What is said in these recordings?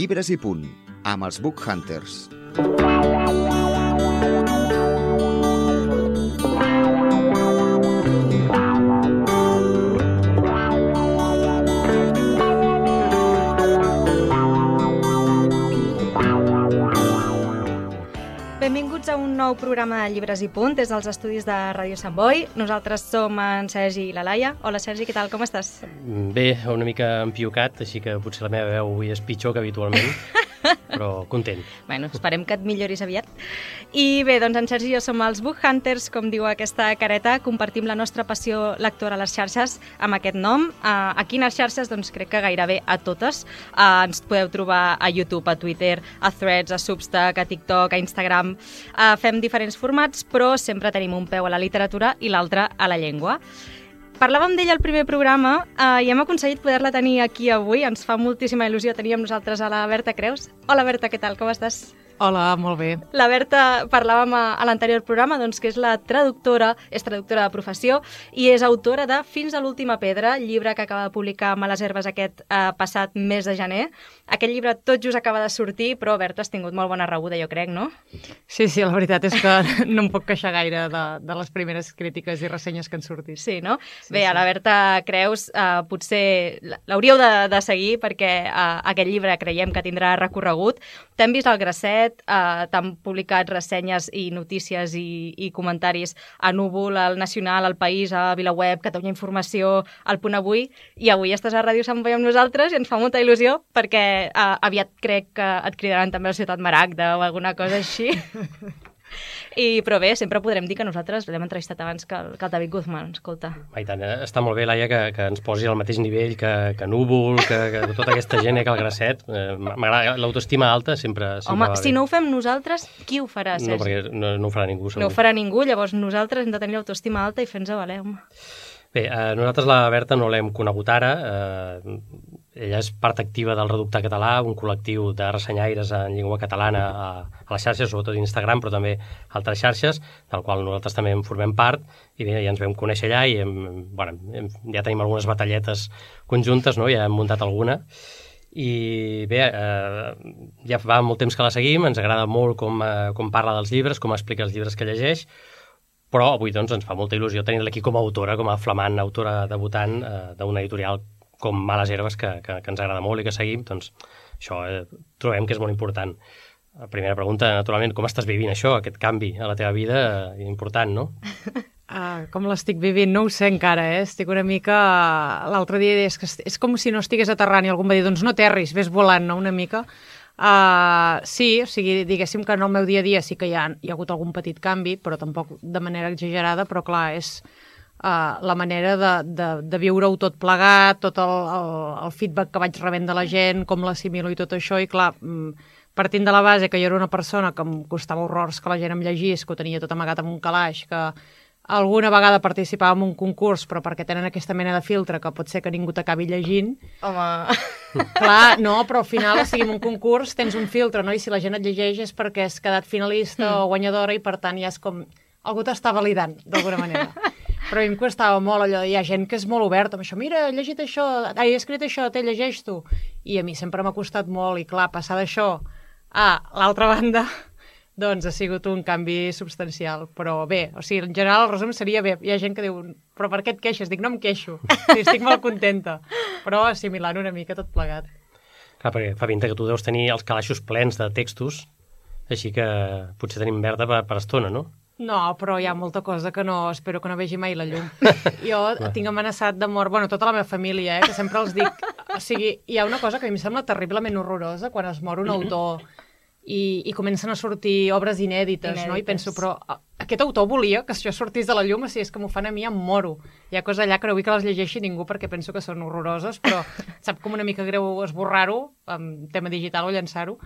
Llibres i punt, amb els Book Hunters. Nou programa de Llibres i Punt des dels estudis de Ràdio Sant Boi. Nosaltres som en Sergi i la Laia. Hola Sergi, què tal, com estàs? Bé, una mica empiocat, així que potser la meva veu avui és pitjor que habitualment, però content. Bueno, esperem que et milloris aviat. I bé, doncs en Sergi i jo som els Book Hunters, com diu aquesta careta, compartim la nostra passió lectora a les xarxes amb aquest nom. Uh, a quines xarxes? Doncs crec que gairebé a totes. Uh, ens podeu trobar a YouTube, a Twitter, a Threads, a Substack, a TikTok, a Instagram. Uh, fem diferents formats, però sempre tenim un peu a la literatura i l'altre a la llengua. Parlàvem d'ella al primer programa eh, i hem aconseguit poder-la tenir aquí avui. Ens fa moltíssima il·lusió tenir amb nosaltres a la Berta Creus. Hola Berta, què tal? Com estàs? Hola, molt bé. La Berta, parlàvem a, a l'anterior programa, doncs, que és la traductora, és traductora de professió i és autora de Fins a l'última pedra, llibre que acaba de publicar a les Herbes aquest eh, passat mes de gener. Aquest llibre tot just acaba de sortir, però Berta, has tingut molt bona rebuda, jo crec, no? Sí, sí, la veritat és que no em puc queixar gaire de, de les primeres crítiques i ressenyes que han sortit. Sí, no? Sí, Bé, a la sí. Berta Creus eh, potser l'hauríeu de, de seguir perquè eh, aquest llibre creiem que tindrà recorregut. T'hem vist al Grasset, eh, t'han publicat ressenyes i notícies i, i comentaris a Núvol, al Nacional, al País, a VilaWeb, Catalunya Informació, al Punt Avui, i avui estàs a Ràdio Sant Boi amb nosaltres i ens fa molta il·lusió perquè eh, aviat crec que et cridaran també el Ciutat Maragda o alguna cosa així. I, però bé, sempre podrem dir que nosaltres l'hem entrevistat abans que el, que el David Guzmán, escolta. I tant, eh? està molt bé, Laia, que, que ens posi al mateix nivell que, que Núvol, que, que tota aquesta gent, eh, que el Grasset. Eh, M'agrada l'autoestima alta, sempre, sempre Home, si no ho fem nosaltres, qui ho farà, Sergi? No, perquè no, no ho farà ningú, segur. No ho farà ningú, llavors nosaltres hem de tenir l'autoestima alta i fer-nos valer, home. Bé, eh, nosaltres la Berta no l'hem conegut ara. Eh, ella és part activa del Reducte Català, un col·lectiu de ressenyaires en llengua catalana a, a les xarxes, sobretot Instagram, però també altres xarxes, del qual nosaltres també en formem part, i bé, ja ens vam conèixer allà i hem, bueno, hem, ja tenim algunes batalletes conjuntes, no? ja hem muntat alguna, i bé, eh, ja fa molt temps que la seguim, ens agrada molt com, eh, com parla dels llibres, com explica els llibres que llegeix, però avui doncs, ens fa molta il·lusió tenir-la aquí com a autora, com a flamant autora debutant eh, d'una editorial com Males Herbes, que, que, que ens agrada molt i que seguim, doncs això eh, trobem que és molt important. La primera pregunta, naturalment, com estàs vivint això, aquest canvi a la teva vida, eh, important, no? Ah, com l'estic vivint? No ho sé encara, eh? Estic una mica... L'altre dia és que és com si no estigués aterrant i algú em va dir, doncs no aterris, ves volant, no?, una mica. Uh, sí, o sigui, diguéssim que en el meu dia a dia sí que hi ha, hi ha hagut algun petit canvi, però tampoc de manera exagerada, però clar, és uh, la manera de, de, de viure-ho tot plegat, tot el, el, el feedback que vaig rebent de la gent, com l'assimilo i tot això, i clar, mm, partint de la base que jo era una persona que em costava horrors que la gent em llegís, que ho tenia tot amagat amb un calaix, que alguna vegada participava en un concurs, però perquè tenen aquesta mena de filtre que pot ser que ningú t'acabi llegint. Home, Clar, no, però al final, o sigui, en un concurs tens un filtre, no? I si la gent et llegeix és perquè has quedat finalista Mm. o guanyadora i, per tant, ja és com... Algú t'està validant, d'alguna manera. Però a mi em costava molt allò, hi ha gent que és molt oberta amb això, mira, he llegit això, he escrit això, te llegeix tu. I a mi sempre m'ha costat molt, i clar, passar d'això a l'altra banda, doncs ha sigut un canvi substancial. Però bé, o sigui, en general el resum seria bé. Hi ha gent que diu, però per què et queixes? Dic, no em queixo, estic molt contenta. Però assimilant una mica tot plegat. Clar, perquè fa pinta que tu deus tenir els calaixos plens de textos, així que potser tenim verda per, per estona, no? No, però hi ha molta cosa que no, espero que no vegi mai la llum. Jo tinc amenaçat de mort, bueno, tota la meva família, eh, que sempre els dic... O sigui, hi ha una cosa que a mi em sembla terriblement horrorosa quan es mor un autor i, i comencen a sortir obres inèdites, no? I Inèdites. penso, però aquest autor volia que això sortís de la llum, o sigui, és que m'ho fan a mi, em moro. Hi ha coses allà que no vull que les llegeixi ningú perquè penso que són horroroses, però sap com una mica greu esborrar-ho, amb tema digital o llançar-ho,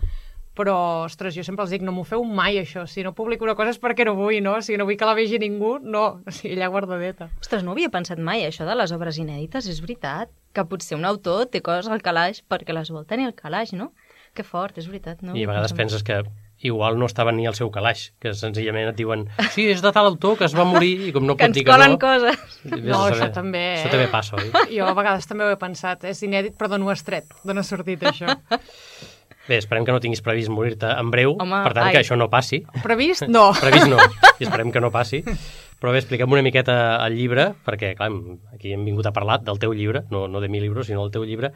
però, ostres, jo sempre els dic, no m'ho feu mai, això. Si no publico una cosa és perquè no vull, no? Si no vull que la vegi ningú, no. O sigui, allà guardadeta. ostres, no havia pensat mai això de les obres inèdites, és veritat. Que potser un autor té coses al calaix perquè les vol tenir al calaix, no? Que fort, és veritat, no? I a vegades No sé. penses que igual no estaven ni al seu calaix, que senzillament et diuen sí, és de tal autor que es va morir i com no que pot dir que no... coses. No, saber. això també, Això eh? també passa, oi? Jo a vegades també ho he pensat, és inèdit, però d'on ho has tret? D'on ha sortit això? Bé, esperem que no tinguis previst morir-te en breu, Home, per tant ai. que això no passi. Previst? No. Previst no, i esperem que no passi. Però bé, expliquem una miqueta el llibre, perquè, clar, aquí hem vingut a parlar del teu llibre, no, no de mi llibre, sinó del teu llibre.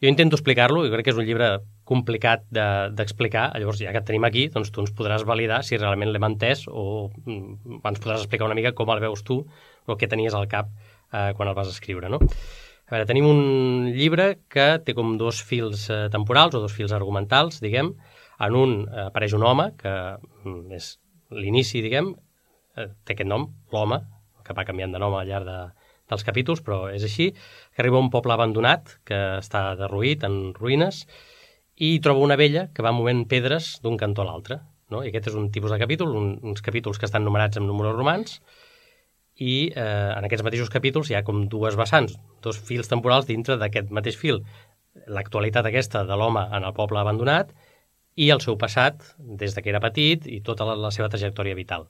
Jo intento explicar-lo, jo crec que és un llibre complicat de- d'explicar, llavors ja que et tenim aquí, doncs tu ens podràs validar si realment l'hem entès o mm, ens podràs explicar una mica com el veus tu o què tenies al cap eh, quan el vas escriure, no? A veure, tenim un llibre que té com dos fils eh, temporals o dos fils argumentals, diguem. En un eh, apareix un home, que mm, és l'inici, diguem, eh, té aquest nom, l'home, que va canviant de nom al llarg de, dels capítols, però és així, que arriba a un poble abandonat, que està derruït, en ruïnes, i troba una vella que va movent pedres d'un cantó a l'altre. No? I aquest és un tipus de capítol, un, uns capítols que estan numerats amb números romans, i eh, en aquests mateixos capítols hi ha com dues vessants, dos fils temporals dintre d'aquest mateix fil. L'actualitat aquesta de l'home en el poble abandonat i el seu passat des de que era petit i tota la, la seva trajectòria vital.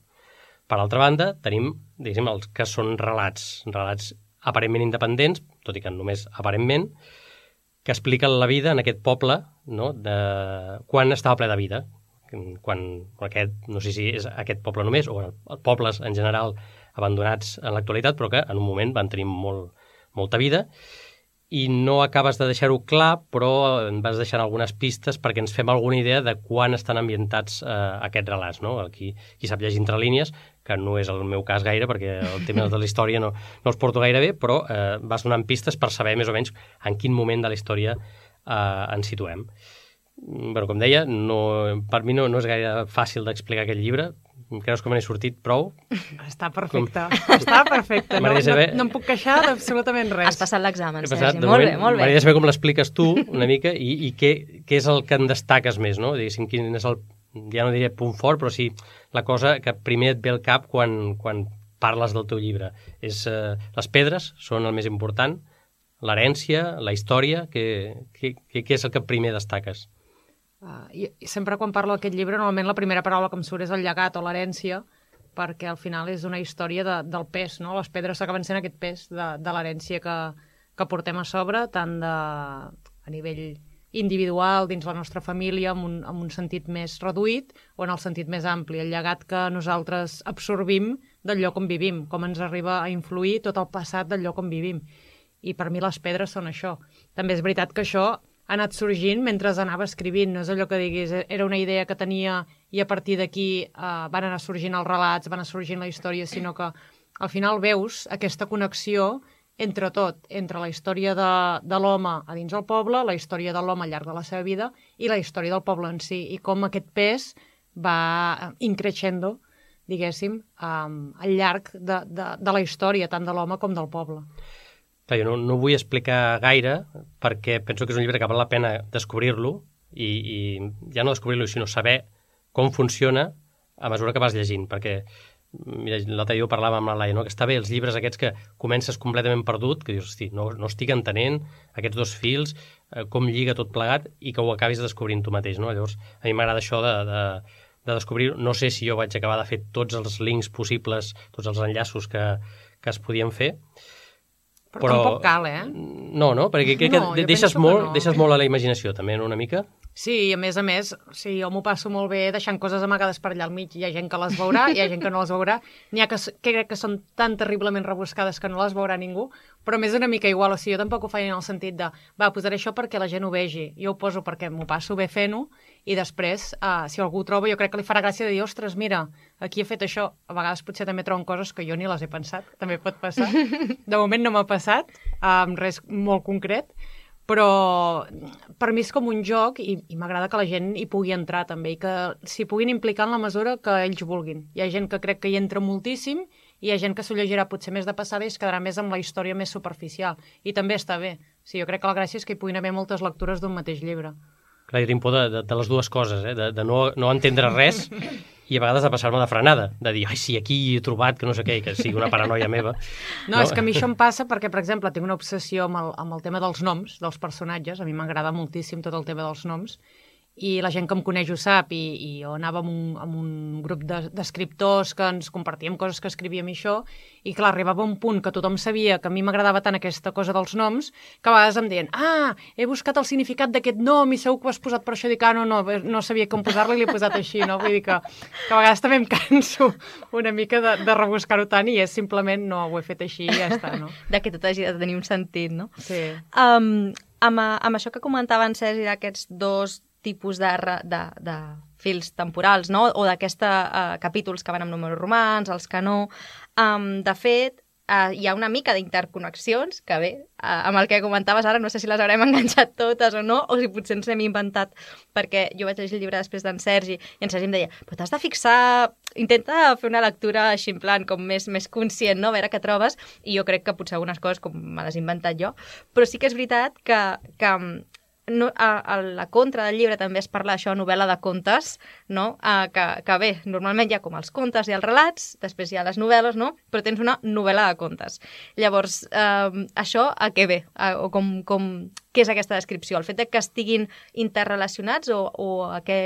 Per altra banda, tenim, diguéssim, els que són relats, relats aparentment independents, tot i que només aparentment, que expliquen la vida en aquest poble, no?, de quan estava ple de vida, quan aquest, no sé si és aquest poble només, o pobles en general abandonats en l'actualitat, però que en un moment van tenir molt, molta vida, i no acabes de deixar-ho clar, però en vas deixant algunes pistes perquè ens fem alguna idea de quan estan ambientats eh, aquests relats. No? Qui, qui sap llegir entre línies, que no és el meu cas gaire, perquè el tema de la història no, no els porto gaire bé, però eh, vas donant pistes per saber més o menys en quin moment de la història eh, ens situem. Bueno, com deia, no, per mi no, no és gaire fàcil d'explicar aquest llibre. Creus que me n'he sortit prou? Està perfecte, està perfecte. No, M'agradaria no, saber- no em puc queixar d'absolutament Has res. passat l'examen, Sergi. Molt moment, bé, molt bé. M'agradaria saber com l'expliques tu, una mica, i, i què, què és el que en destaques més, no? Diguéssim, quin és el, ja no diré punt fort, però sí la cosa que primer et ve al cap quan, quan parles del teu llibre. És, eh, les pedres són el més important, l'herència, la història, què, què, què és el que primer destaques? Uh, i, I sempre quan parlo d'aquest llibre, normalment la primera paraula que em surt és el llegat o l'herència, perquè al final és una història de, del pes, no? Les pedres acaben sent aquest pes de, de l'herència que, que portem a sobre, tant de, a nivell individual dins la nostra família amb un, amb un sentit més reduït o en el sentit més ampli, el llegat que nosaltres absorbim del lloc on vivim, com ens arriba a influir tot el passat del lloc on vivim. I per mi les pedres són això. També és veritat que això ha anat sorgint mentre anava escrivint, no és allò que diguis, eh, era una idea que tenia i a partir d'aquí eh, van anar sorgint els relats, van anar sorgint la història, sinó que al final veus aquesta connexió entre tot, entre la història de, de l'home a dins del poble, la història de l'home al llarg de la seva vida i la història del poble en si, i com aquest pes va eh, increixendo, diguéssim, um, al llarg de, de, de la història, tant de l'home com del poble. Clar, jo no, no vull explicar gaire perquè penso que és un llibre que val la pena descobrir-lo i, i ja no descobrir-lo, sinó saber com funciona a mesura que vas llegint, perquè l'altre dia ho parlàvem amb la Laia, no? que està bé els llibres aquests que comences completament perdut, que dius, hosti, no, no estic entenent aquests dos fils, eh, com lliga tot plegat, i que ho acabis descobrint tu mateix. No? Llavors, a mi m'agrada això de, de, de descobrir, no sé si jo vaig acabar de fer tots els links possibles, tots els enllaços que, que es podien fer, Però, però tampoc cal, eh? no, no? Perquè crec que No, deixes, penso que molt, no. deixes molt a la imaginació, també, no, una mica? Sí, i a més a més, sí, jo m'ho passo molt bé deixant coses amagades per allà al mig. Hi ha gent que les veurà, hi ha gent que no les veurà. N'hi ha que, que crec que són tan terriblement rebuscades que no les veurà ningú, però més una mica igual. O sigui, jo tampoc ho faig en el sentit de va, posaré això perquè la gent ho vegi. Jo ho poso perquè m'ho passo bé fent-ho i després, uh, si algú ho troba, jo crec que li farà gràcia de dir, ostres, mira, aquí he fet això. A vegades potser també troben coses que jo ni les he pensat, també pot passar. De moment no m'ha passat, amb res molt concret, però per mi és com un joc i, i m'agrada que la gent hi pugui entrar també i que s'hi puguin implicar en la mesura que ells vulguin. Hi ha gent que crec que hi entra moltíssim i hi ha gent que s'ho llegirà potser més de passada i es quedarà més amb la història més superficial. I també està bé. O sigui, jo crec que la gràcia és que hi puguin haver moltes lectures d'un mateix llibre. Clar, jo tinc por de, de, de les dues coses, eh? de, de no, no entendre res i a vegades de passar-me de frenada, de dir, ai, sí, aquí he trobat que no sé què, que sigui una paranoia meva. No, no, és que a mi això em passa perquè, per exemple, tinc una obsessió amb el, amb el tema dels noms dels personatges, a mi m'agrada moltíssim tot el tema dels noms, i la gent que em coneix ho sap, i, i jo anava amb un, amb un grup de- d'escriptors que ens compartíem coses que escrivíem i això, i clar, arribava un punt que tothom sabia que a mi m'agradava tant aquesta cosa dels noms, que a vegades em deien, ah, he buscat el significat d'aquest nom i segur que ho has posat per això, dic, ah, no, no, no sabia com posar-lo i l'he posat així, no? Vull dir que, que a vegades també em canso una mica de, de rebuscar-ho tant i és simplement, no, ho he fet així i ja està, no? De que tot hagi de tenir un sentit, no? Sí. Um, amb, amb això que comentava en Sergi d'aquests dos tipus de, de, de fils temporals, no? o d'aquests uh, capítols que van amb números romans, els que no, um, de fet, uh, hi ha una mica d'interconnexions, que bé, uh, amb el que comentaves ara, no sé si les haurem enganxat totes o no, o si potser ens hem inventat, perquè jo vaig llegir el llibre després d'en Sergi, i en Sergi em deia, però t'has de fixar, intenta fer una lectura així en plan, com més, més conscient, no? a veure què trobes, i jo crec que potser algunes coses com me les he inventat jo, però sí que és veritat que, que no, a, a la contra del llibre també es parla això, novel·la de contes, no? Uh, que, que bé, normalment hi ha com els contes i els relats, després hi ha les novel·les, no? Però tens una novel·la de contes. Llavors, uh, això a què ve? Uh, o com, com, què és aquesta descripció? El fet de que estiguin interrelacionats o, o a què,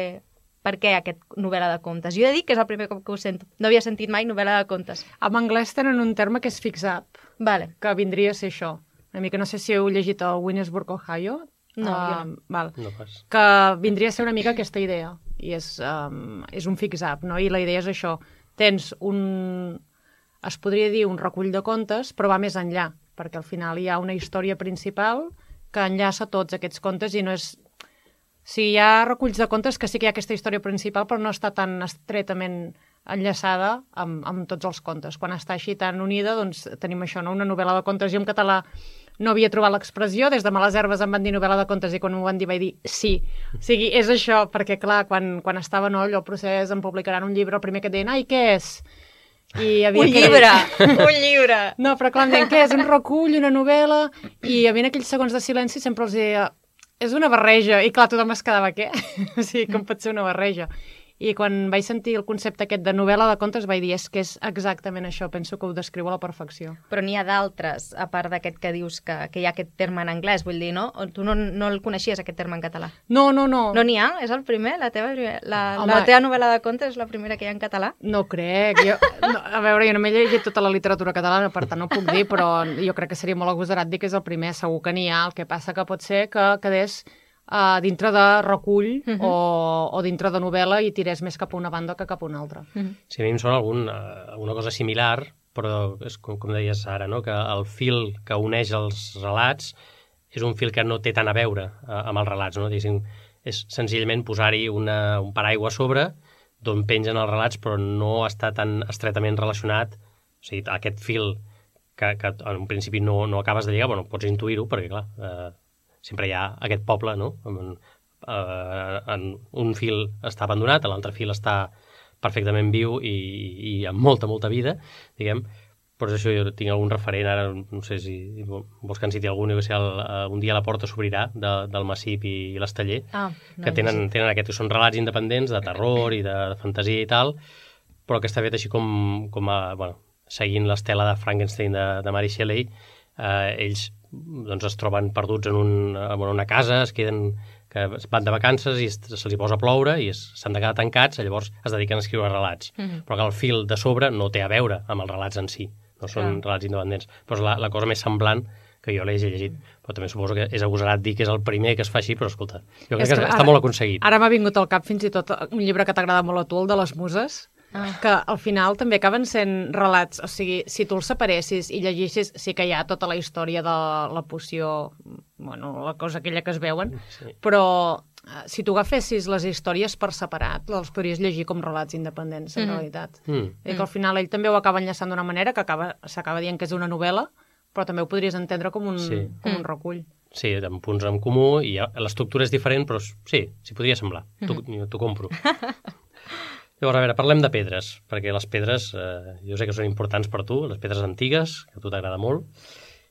per què aquest novel·la de contes? Jo he de dir que és el primer cop que ho sento. No havia sentit mai novel·la de contes. En anglès tenen un terme que és fix-up, Vale. que vindria a ser això. Una mica, no sé si heu llegit el Winnesburg, Ohio. No, jo Ah, val. No pas. que vindria a ser una mica aquesta idea i és, um, és un fix-up, no? I la idea és això, tens un es podria dir un recull de contes, però va més enllà, perquè al final hi ha una història principal que enllaça tots aquests contes i no és... Sí, hi ha reculls de contes que sí que hi ha aquesta història principal, però no està tan estretament enllaçada amb, amb tots els contes. Quan està així tan unida, doncs tenim això, no? una novel·la de contes. Jo en català no havia trobat l'expressió, des de Males Herbes em van dir novel·la de contes i quan m'ho van dir vaig dir sí. O sigui, és això, perquè clar, quan, quan estava no, allò el procés, em publicaran un llibre, el primer que et deien, ai, què és? I havia Un llibre! un llibre! no, però clar, em deien, què és? Un recull, una novel·la? I a mi en aquells segons de silenci sempre els deia, és una barreja. I clar, tothom es quedava, què? o sigui, com pot ser una barreja? I quan vaig sentir el concepte aquest de novel·la de contes vaig dir, és que és exactament això, penso que ho descriu a la perfecció. Però n'hi ha d'altres, a part d'aquest que dius que, que hi ha aquest terme en anglès, vull dir, no? O tu no, no el coneixies, aquest terme en català? No, no, no. No n'hi ha? És el primer? La teva, la, Home. la teva novel·la de contes és la primera que hi ha en català? No crec. Jo, no, a veure, jo no m'he llegit tota la literatura catalana, per tant no puc dir, però jo crec que seria molt agosarat dir que és el primer. Segur que n'hi ha. El que passa que pot ser que quedés uh, dintre de recull uh -huh. o, o dintre de novel·la i tirés més cap a una banda que cap a una altra. Sí, a mi em sona algun, eh, alguna cosa similar, però és com, com deies ara, no? que el fil que uneix els relats és un fil que no té tant a veure eh, amb els relats, no? Diguéssim, és senzillament posar-hi una- un paraigua a sobre d'on pengen els relats, però no està tan estretament relacionat, o sigui, aquest fil que, que en un principi no, no acabes de lligar, bueno, pots intuir-ho, perquè clar, eh, sempre hi ha aquest poble, no? En, eh, en un fil està abandonat, l'altre fil està perfectament viu i, i amb molta, molta vida, diguem, però això, jo tinc algun referent, ara no sé si vols que en citi algun, jo que sé, el, eh, un dia la porta s'obrirà de, del Massip i, i l'Esteller, Ah, que tenen, tenen aquest, que són relats independents de terror i de, de fantasia i tal, però que està fet així com, com a, bueno, seguint l'estela de Frankenstein de, de Mary Shelley, eh, ells doncs, es troben perduts en, un, en una casa, es queden que van de vacances i se'ls hi posa a ploure i s'han de quedar tancats, llavors es dediquen a escriure relats. Mhm. Però que el fil de sobre no té a veure amb els relats en si, no són relats independents. Però és la, la cosa més semblant que jo l'he llegit. Però també suposo que és agosarat dir que és el primer que es fa així, però escolta, jo crec És que, que està ara- molt aconseguit. Ara m'ha vingut al cap fins i tot un llibre que t'agrada molt a tu, el de les muses, Ah. que al final també acaben sent relats. O sigui, si tu els separessis i llegissis, sí que hi ha tota la història de la poció, bueno, la cosa aquella que es veuen, Sí. però eh, si tu agafessis les històries per separat, els podries llegir com relats independents, en Mhm. realitat. Mm. I que al final ell també ho acaba enllaçant d'una manera que acaba s'acaba dient que és una novel·la, però també ho podries entendre com un, Sí. com Mm. un recull. Sí, amb punts en comú i l'estructura és diferent, però sí, s'hi podria semblar. Mhm. T'ho compro. Llavors, a veure, parlem de pedres, perquè les pedres, eh, jo sé que són importants per tu, les pedres antigues, que a tu t'agrada molt.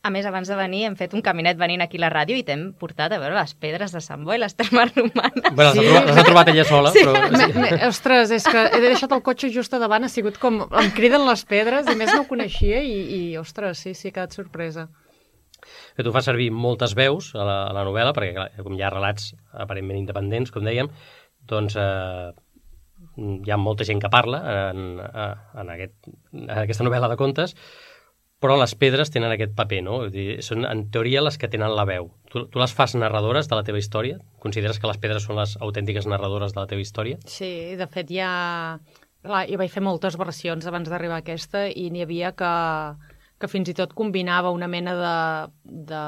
A més, abans de venir hem fet un caminet venint aquí a la ràdio i t'hem portat a veure les pedres de Sant Boi, les termes romanes. Bueno, Sí. les, ha trobat, les ha trobat ella sola, Sí. però... Me, me, ostres, és que he deixat el cotxe just a davant, ha sigut com... Em criden les pedres, i més no ho coneixia, i, i ostres, sí, sí, he quedat sorpresa. que tu fas servir moltes veus a la, a la novel·la, perquè clar, com hi ha relats aparentment independents, com dèiem, doncs eh, hi ha molta gent que parla en, en, aquest, en aquesta novel·la de contes, però les pedres tenen aquest paper, no? Vull dir, són, en teoria, les que tenen la veu. Tu, tu les fas narradores de la teva història? Consideres que les pedres són les autèntiques narradores de la teva història? Sí, de fet ha... Clar, jo vaig fer moltes versions abans d'arribar a aquesta i n'hi havia que, que fins i tot combinava una mena de, de...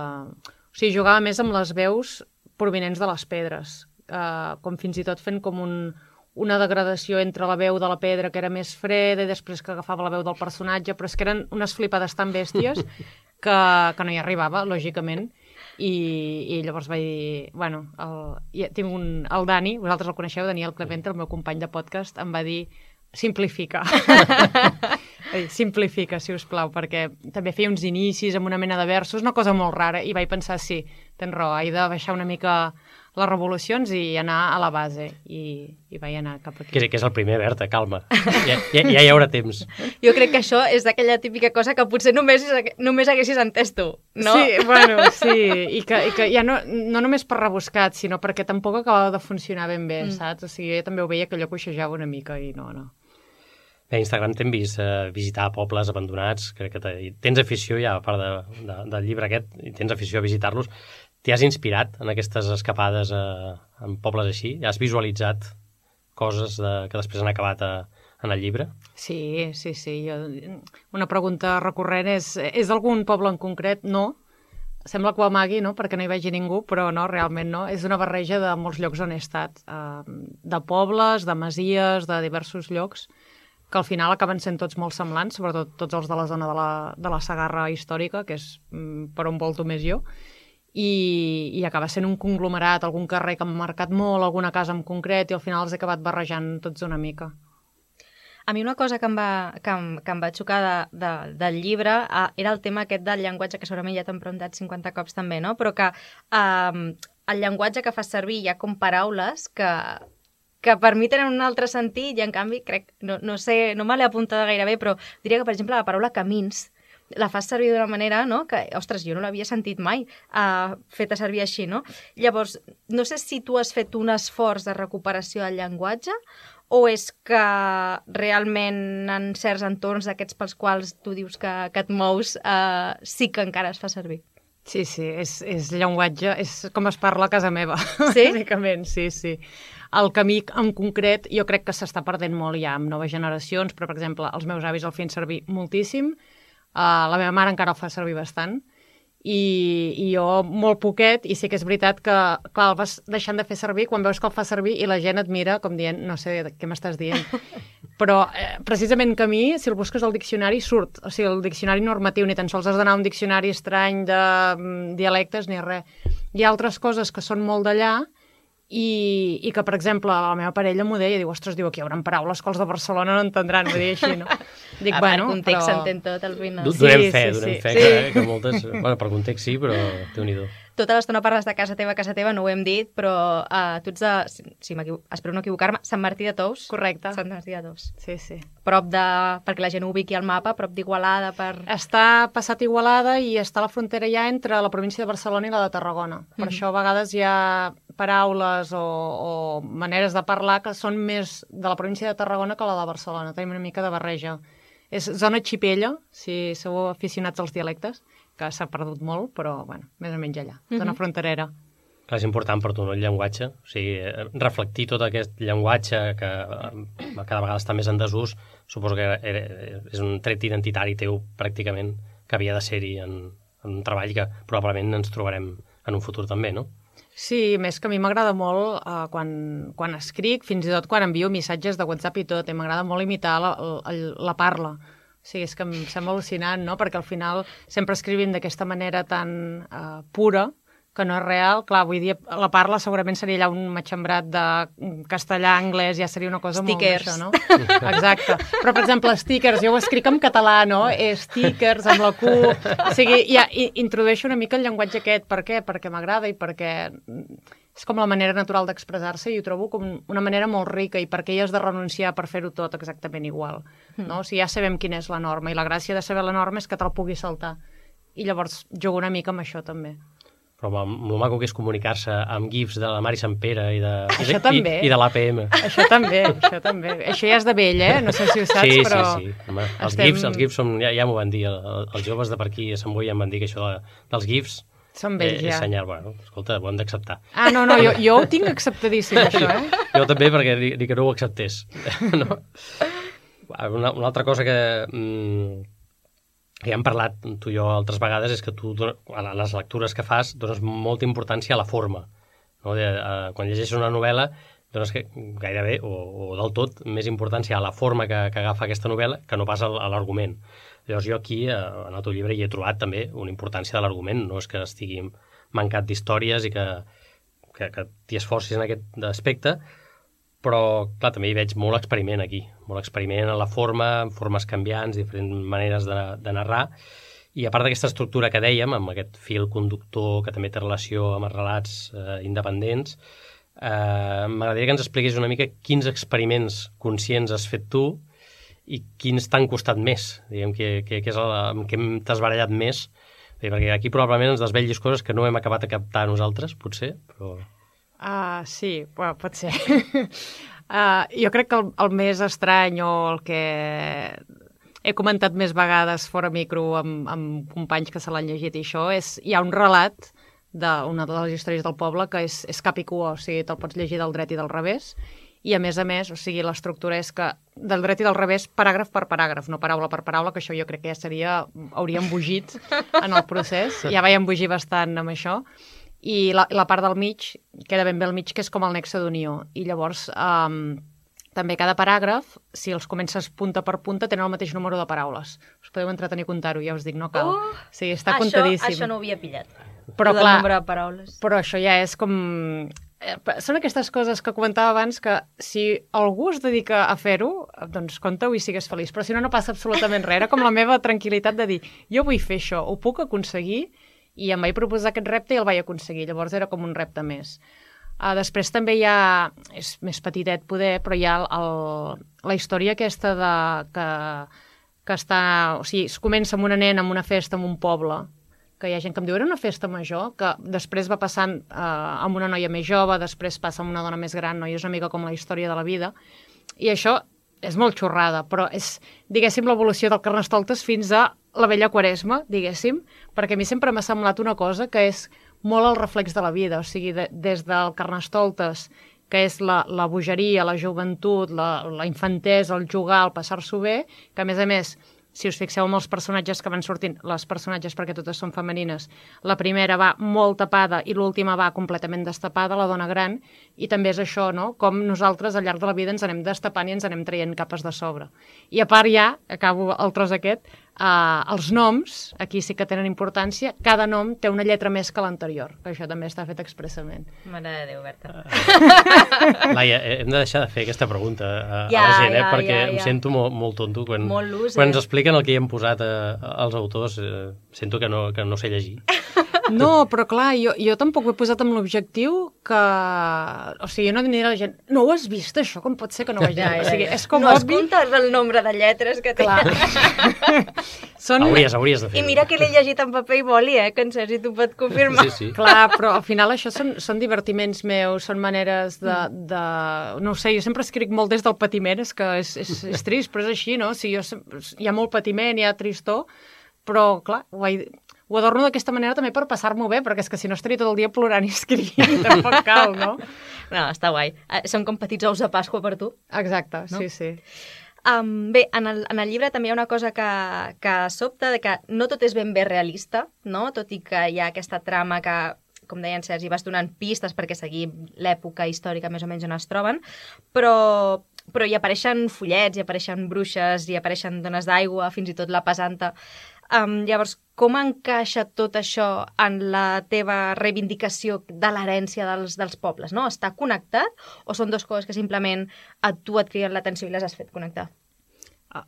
O sigui, jugava més amb les veus provinents de les pedres, eh, com fins i tot fent com un, una degradació entre la veu de la pedra, que era més freda, i després que agafava la veu del personatge, però és que eren unes flipades tan bèsties que, que no hi arribava, lògicament. I, i llavors vaig dir, bueno, el, ja, tinc un, el Dani, vosaltres el coneixeu, Daniel Clemente, el meu company de podcast, em va dir, simplifica. simplifica, si us plau, perquè també feia uns inicis amb una mena de versos, una cosa molt rara, i vaig pensar, sí, tens raó, he de baixar una mica les revolucions i anar a la base i, i vaig anar cap aquí. Que, que és el primer, Berta, calma. Ja, ja, ja hi haurà temps. Jo crec que això és d'aquella típica cosa que potser només, només haguessis entès tu, no? Sí, bueno, sí, i que, i que ja no, no només per rebuscat, sinó perquè tampoc acabava de funcionar ben bé, mm. saps? O sigui, jo també ho veia que allò coixejava una mica i no, no. A Instagram t'hem vist eh, visitar pobles abandonats, crec que tens afició ja, a part de, de, del llibre aquest, i tens afició a visitar-los. T'hi has inspirat en aquestes escapades a, en pobles així? Has visualitzat coses de, que després han acabat a, en el llibre? Sí, sí, sí. Jo, una pregunta recurrent és, és d'algun poble en concret? No. Sembla que ho amagui, no?, perquè no hi vegi ningú, però no, realment no. És una barreja de molts llocs on he estat. Eh, de pobles, de masies, de diversos llocs que al final acaben sent tots molt semblants, sobretot tots els de la zona de la, de la Sagarra històrica, que és mm, per on volto més jo, i, i acaba sent un conglomerat, algun carrer que m'ha marcat molt, alguna casa en concret, i al final els he acabat barrejant tots una mica. A mi una cosa que em va, que em, que em va xocar de, de, del llibre uh, era el tema aquest del llenguatge, que segurament ja t'han preguntat 50 cops també, no? però que uh, el llenguatge que fas servir hi ha com paraules que que per mi tenen un altre sentit i en canvi crec, no, no sé, no me l'he apuntat gairebé, però diria que per exemple la paraula camins la fas servir d'una manera, no?, que, ostres, jo no l'havia sentit mai uh, feta servir així, no? Llavors, no sé si tu has fet un esforç de recuperació del llenguatge o és que realment en certs entorns d'aquests pels quals tu dius que, que et mous uh, sí que encara es fa servir? Sí, sí, és, és llenguatge, és com es parla a casa meva, sí? bàsicament, sí, sí. El camí en concret jo crec que s'està perdent molt ja amb noves generacions, però, per exemple, els meus avis el feien servir moltíssim, uh, la meva mare encara el fa servir bastant, i, i jo molt poquet, i sí que és veritat que, clar, el vas deixant de fer servir quan veus que el fa servir i la gent et mira com dient, no sé què m'estàs dient. Però eh, precisament que a mi, si el busques al diccionari, surt. O sigui, el diccionari normatiu, ni tan sols has d'anar a un diccionari estrany de mm, dialectes ni res. Hi ha altres coses que són molt d'allà, i, i que, per exemple, la meva parella m'ho deia, diu, ostres, diu, aquí hi haurà paraules que els de Barcelona no entendran, m'ho dir així, no? Dic, a bueno, per context s'entén però... tot al final. Donem sí, fe, sí, donem sí. fe, sí. Que, que moltes... Bueno, per context sí, però déu nhi tota l'estona parles de casa teva, casa teva, no ho hem dit, però uh, tu ets de, si, si espero no equivocar-me, Sant Martí de Tous. Correcte. Sant Martí de Tous. Sí, sí. Prop de, perquè la gent ho ubiqui al mapa, prop d'Igualada per... Està passat Igualada i està a la frontera ja entre la província de Barcelona i la de Tarragona. Per mm -hmm. això a vegades hi ha paraules o, o maneres de parlar que són més de la província de Tarragona que la de Barcelona. Tenim una mica de barreja. És zona xipella, si sou aficionats als dialectes, que s'ha perdut molt, però, bueno, més o menys allà, uh -huh. zona fronterera. Clar, és important per tu, no, el llenguatge. O sigui, reflectir tot aquest llenguatge que eh, cada vegada està més en desús, suposo que era, és un tret identitari teu, pràcticament, que havia de ser-hi en, en un treball que probablement ens trobarem en un futur també, no? Sí, més que a mi m'agrada molt uh, quan, quan escric, fins i tot quan envio missatges de WhatsApp i tot, i m'agrada molt imitar la, la, la parla. Sí, és que em sembla al·lucinant, no? Perquè al final sempre escrivim d'aquesta manera tan uh, pura que no és real. Clar, avui dia la parla segurament seria allà un matxembrat de castellà, anglès, ja seria una cosa stickers. molt això, no? Exacte. Però, per exemple, stickers, jo ho escric en català, no? Eh, stickers, amb la Q... O sigui, ja introdueixo una mica el llenguatge aquest. Per què? Perquè m'agrada i perquè és com la manera natural d'expressar-se i ho trobo com una manera molt rica i perquè hi has de renunciar per fer-ho tot exactament igual. Mm. No? O sigui, ja sabem quina és la norma i la gràcia de saber la norma és que te'l pugui saltar i llavors jugo una mica amb això també. Però amb el maco que és comunicar-se amb gifs de la Mari Sant Pere i de, i Això de, també. i, i de l'APM. Això també, això també. Això ja és de vell, eh? No sé si ho saps, sí, però... sí, sí. Home, els, estem- gifs, els gifs són, ja, ja m'ho van dir, el, el- els joves de per aquí a Sant Boi ja em van dir que això de, dels gifs Són eh, vells, és ja. senyal, bueno, escolta, ho hem d'acceptar. Ah, no, no, jo, jo ho tinc acceptadíssim, això, eh? Jo també, perquè ni, ni que no ho acceptés. no? Una, una altra cosa que, mm, que ja hem parlat tu i jo altres vegades és que tu, a les lectures que fas, dones molta importància a la forma. No? De, eh, quan llegeixes una novel·la, dones que, gairebé, o, o del tot, més importància a la forma que, que agafa aquesta novel·la que no pas al- a l'argument. Llavors jo aquí, eh, en el teu llibre, hi he trobat també una importància de l'argument, no és que estigui mancat d'històries i que, que, que t'hi esforcis en aquest aspecte, però, clar, també hi veig molt experiment aquí, molt experiment en la forma, en formes canviants, diferents maneres de, de narrar, i a part d'aquesta estructura que dèiem, amb aquest fil conductor que també té relació amb els relats eh, independents, eh, m'agradaria que ens expliqués una mica quins experiments conscients has fet tu i quins t'han costat més, diguem, que, que, que és el, amb què t'has barallat més, perquè aquí probablement ens desvetllis coses que no hem acabat de captar nosaltres, potser, però... Uh, sí, bueno, pot ser. Uh, jo crec que el, el més estrany o el que he comentat més vegades fora micro amb, amb companys que se l'han llegit i això és, hi ha un relat d'una de les històries del poble que és, és cap i cua, o sigui, te'l pots llegir del dret i del revés, i a més a més, o sigui, l'estructura és que del dret i del revés, paràgraf per paràgraf, no paraula per paraula, que això jo crec que ja seria, hauria embogit en el procés, ja vaig embogir bastant amb això, i la, la part del mig queda ben bé al mig, que és com el nexe d'unió. I llavors, um, també cada paràgraf, si els comences punta per punta, tenen el mateix número de paraules. Us podeu entretenir a comptar-ho, ja us dic, no cal. Uh, sí, està això, comptadíssim. Això no ho havia pillat. Però clar, nombre de paraules. però això ja és com... eh, Són aquestes coses que comentava abans que si algú es dedica a fer-ho, doncs compta-ho i sigues feliç. Però si no, no passa absolutament res. Era com la meva tranquil·litat de dir, jo vull fer això, ho puc aconseguir, i em vaig proposar aquest repte i el vaig aconseguir. Llavors era com un repte més. Uh, després també hi ha, és més petitet poder, però hi ha el, el, la història aquesta de, que, que està, o sigui, es comença amb una nena, amb una festa, en un poble, que hi ha gent que em diu, era una festa major, que després va passant eh, amb una noia més jove, després passa amb una dona més gran, no? i és una mica com la història de la vida. I això és molt xorrada, però és, diguéssim, l'evolució del Carnestoltes fins a la vella Quaresma, diguéssim, perquè a mi sempre m'ha semblat una cosa que és molt el reflex de la vida, o sigui, de, des del Carnestoltes, que és la, la bogeria, la joventut, la, la infantesa, el jugar, el passar-s'ho bé, que a més a més si us fixeu en els personatges que van sortint, les personatges perquè totes són femenines, la primera va molt tapada i l'última va completament destapada, la dona gran, i també és això, no?, com nosaltres al llarg de la vida ens anem destapant i ens anem traient capes de sobre. I a part ja, acabo el tros aquest, uh, els noms, aquí sí que tenen importància, cada nom té una lletra més que l'anterior, que això també està fet expressament. Mare de Déu, Berta. Laia, eh, hem de deixar de fer aquesta pregunta a, Ja, a la gent, eh? ja, perquè ja, em ja. sento molt, molt tonto quan, Molt quan ens expliquen el que hi hem posat a, als autors. Eh, sento que no, que no sé llegir. No, però clar, jo, jo tampoc ho he posat amb l'objectiu que... O sigui, jo no diré a la gent, no ho has vist, això? Com pot ser que no ho hagi Ja, vist? ja, O sigui, és com no has obvi... comptat el nombre de lletres que té. Clar. Són... Hauries, hauries de fer I mira que l'he llegit en paper i boli, eh, que en Sergi t'ho pot confirmar. Sí, sí. Clar, però al final això són, són divertiments meus, són maneres de, de... No ho sé, jo sempre escric molt des del patiment, és que és, és, és trist, però és així, no? O sigui, jo, hi ha molt patiment, hi ha tristor, però, clar, ho, he, ho adorno d'aquesta manera també per passar-m'ho bé, perquè és que si no estaria tot el dia plorant i escrivint, tampoc cal, no? No, està guai. Eh, Són com petits ous de Pasqua per tu. Exacte, No? sí, sí. Um, bé, en el, en el llibre també hi ha una cosa que, que sobta, de que no tot és ben bé realista, no? tot i que hi ha aquesta trama que, com deia en Sergi, vas donant pistes perquè seguim l'època històrica més o menys on es troben, però, però hi apareixen follets, hi apareixen bruixes, hi apareixen dones d'aigua, fins i tot la pesanta. Um, llavors, com encaixa tot això en la teva reivindicació de l'herència dels, dels pobles? No? Està connectat o són dues coses que simplement a tu et criden l'atenció i les has fet connectar?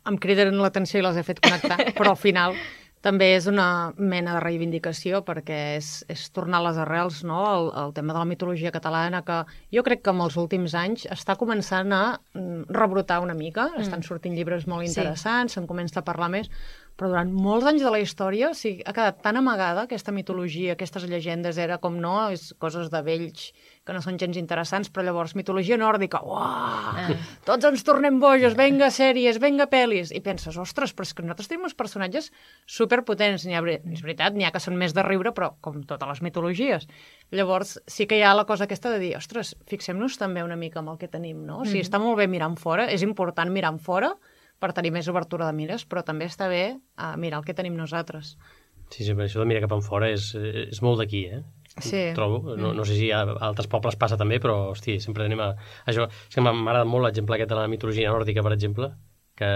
em criden l'atenció i les he fet connectar, però al final també és una mena de reivindicació perquè és, és tornar a les arrels, no? el, el tema de la mitologia catalana, que jo crec que en els últims anys està començant a mm, rebrotar una mica, mm. estan sortint llibres molt Sí. interessants, se'n comença a parlar més, però durant molts anys de la història o sigui, ha quedat tan amagada aquesta mitologia, aquestes llegendes, era com no, és coses de vells que no són gens interessants, però llavors mitologia nòrdica, uah, ah. tots ens tornem bojos, venga sèries, venga pel·lis, i penses, ostres, però és que nosaltres tenim uns personatges superpotents, ha, és veritat, n'hi ha que són més de riure, però com totes les mitologies. Llavors, sí que hi ha la cosa aquesta de dir, ostres, fixem-nos també una mica amb el que tenim, no? O sigui, mm -hmm. està molt bé mirant fora, és important mirar fora, per tenir més obertura de mires, però també està bé uh, mirar el que tenim nosaltres. Sí, sí, això de mirar cap enfora és, és molt d'aquí, eh? Sí. Trobo. No, no sé si a altres pobles passa també, però, hosti, sempre anem a... Això, és que m'agrada molt l'exemple aquest de la mitologia nòrdica, per exemple, que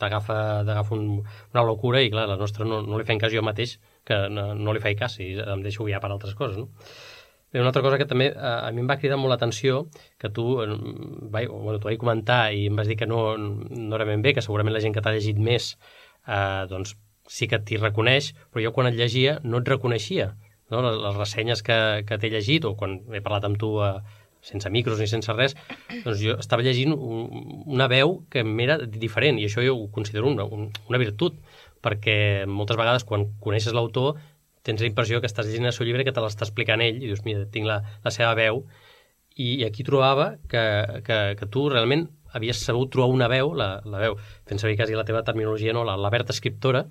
t'agafa un, una locura i, clar, la nostra no, no li feien cas jo mateix, que no, no li feia cas i em deixo guiar per altres coses, no? Bé, una altra cosa que també a, a mi em va cridar molt l'atenció, que tu, vai, bueno, tu vaig comentar i em vas dir que no, no era ben bé, que segurament la gent que t'ha llegit més eh, doncs sí que t'hi reconeix, però jo quan et llegia no et reconeixia. No? Les, les ressenyes que, que t'he llegit, o quan he parlat amb tu eh, sense micros ni sense res, doncs jo estava llegint un, una veu que m'era diferent, i això jo ho considero una, una virtut, perquè moltes vegades quan coneixes l'autor tens la impressió que estàs llegint el seu llibre que te l'està explicant ell i dius, mira, tinc la, la seva veu i aquí trobava que, que, que tu realment havies sabut trobar una veu, la, la veu, fent servir quasi la teva terminologia, no? la, la Berta escriptora,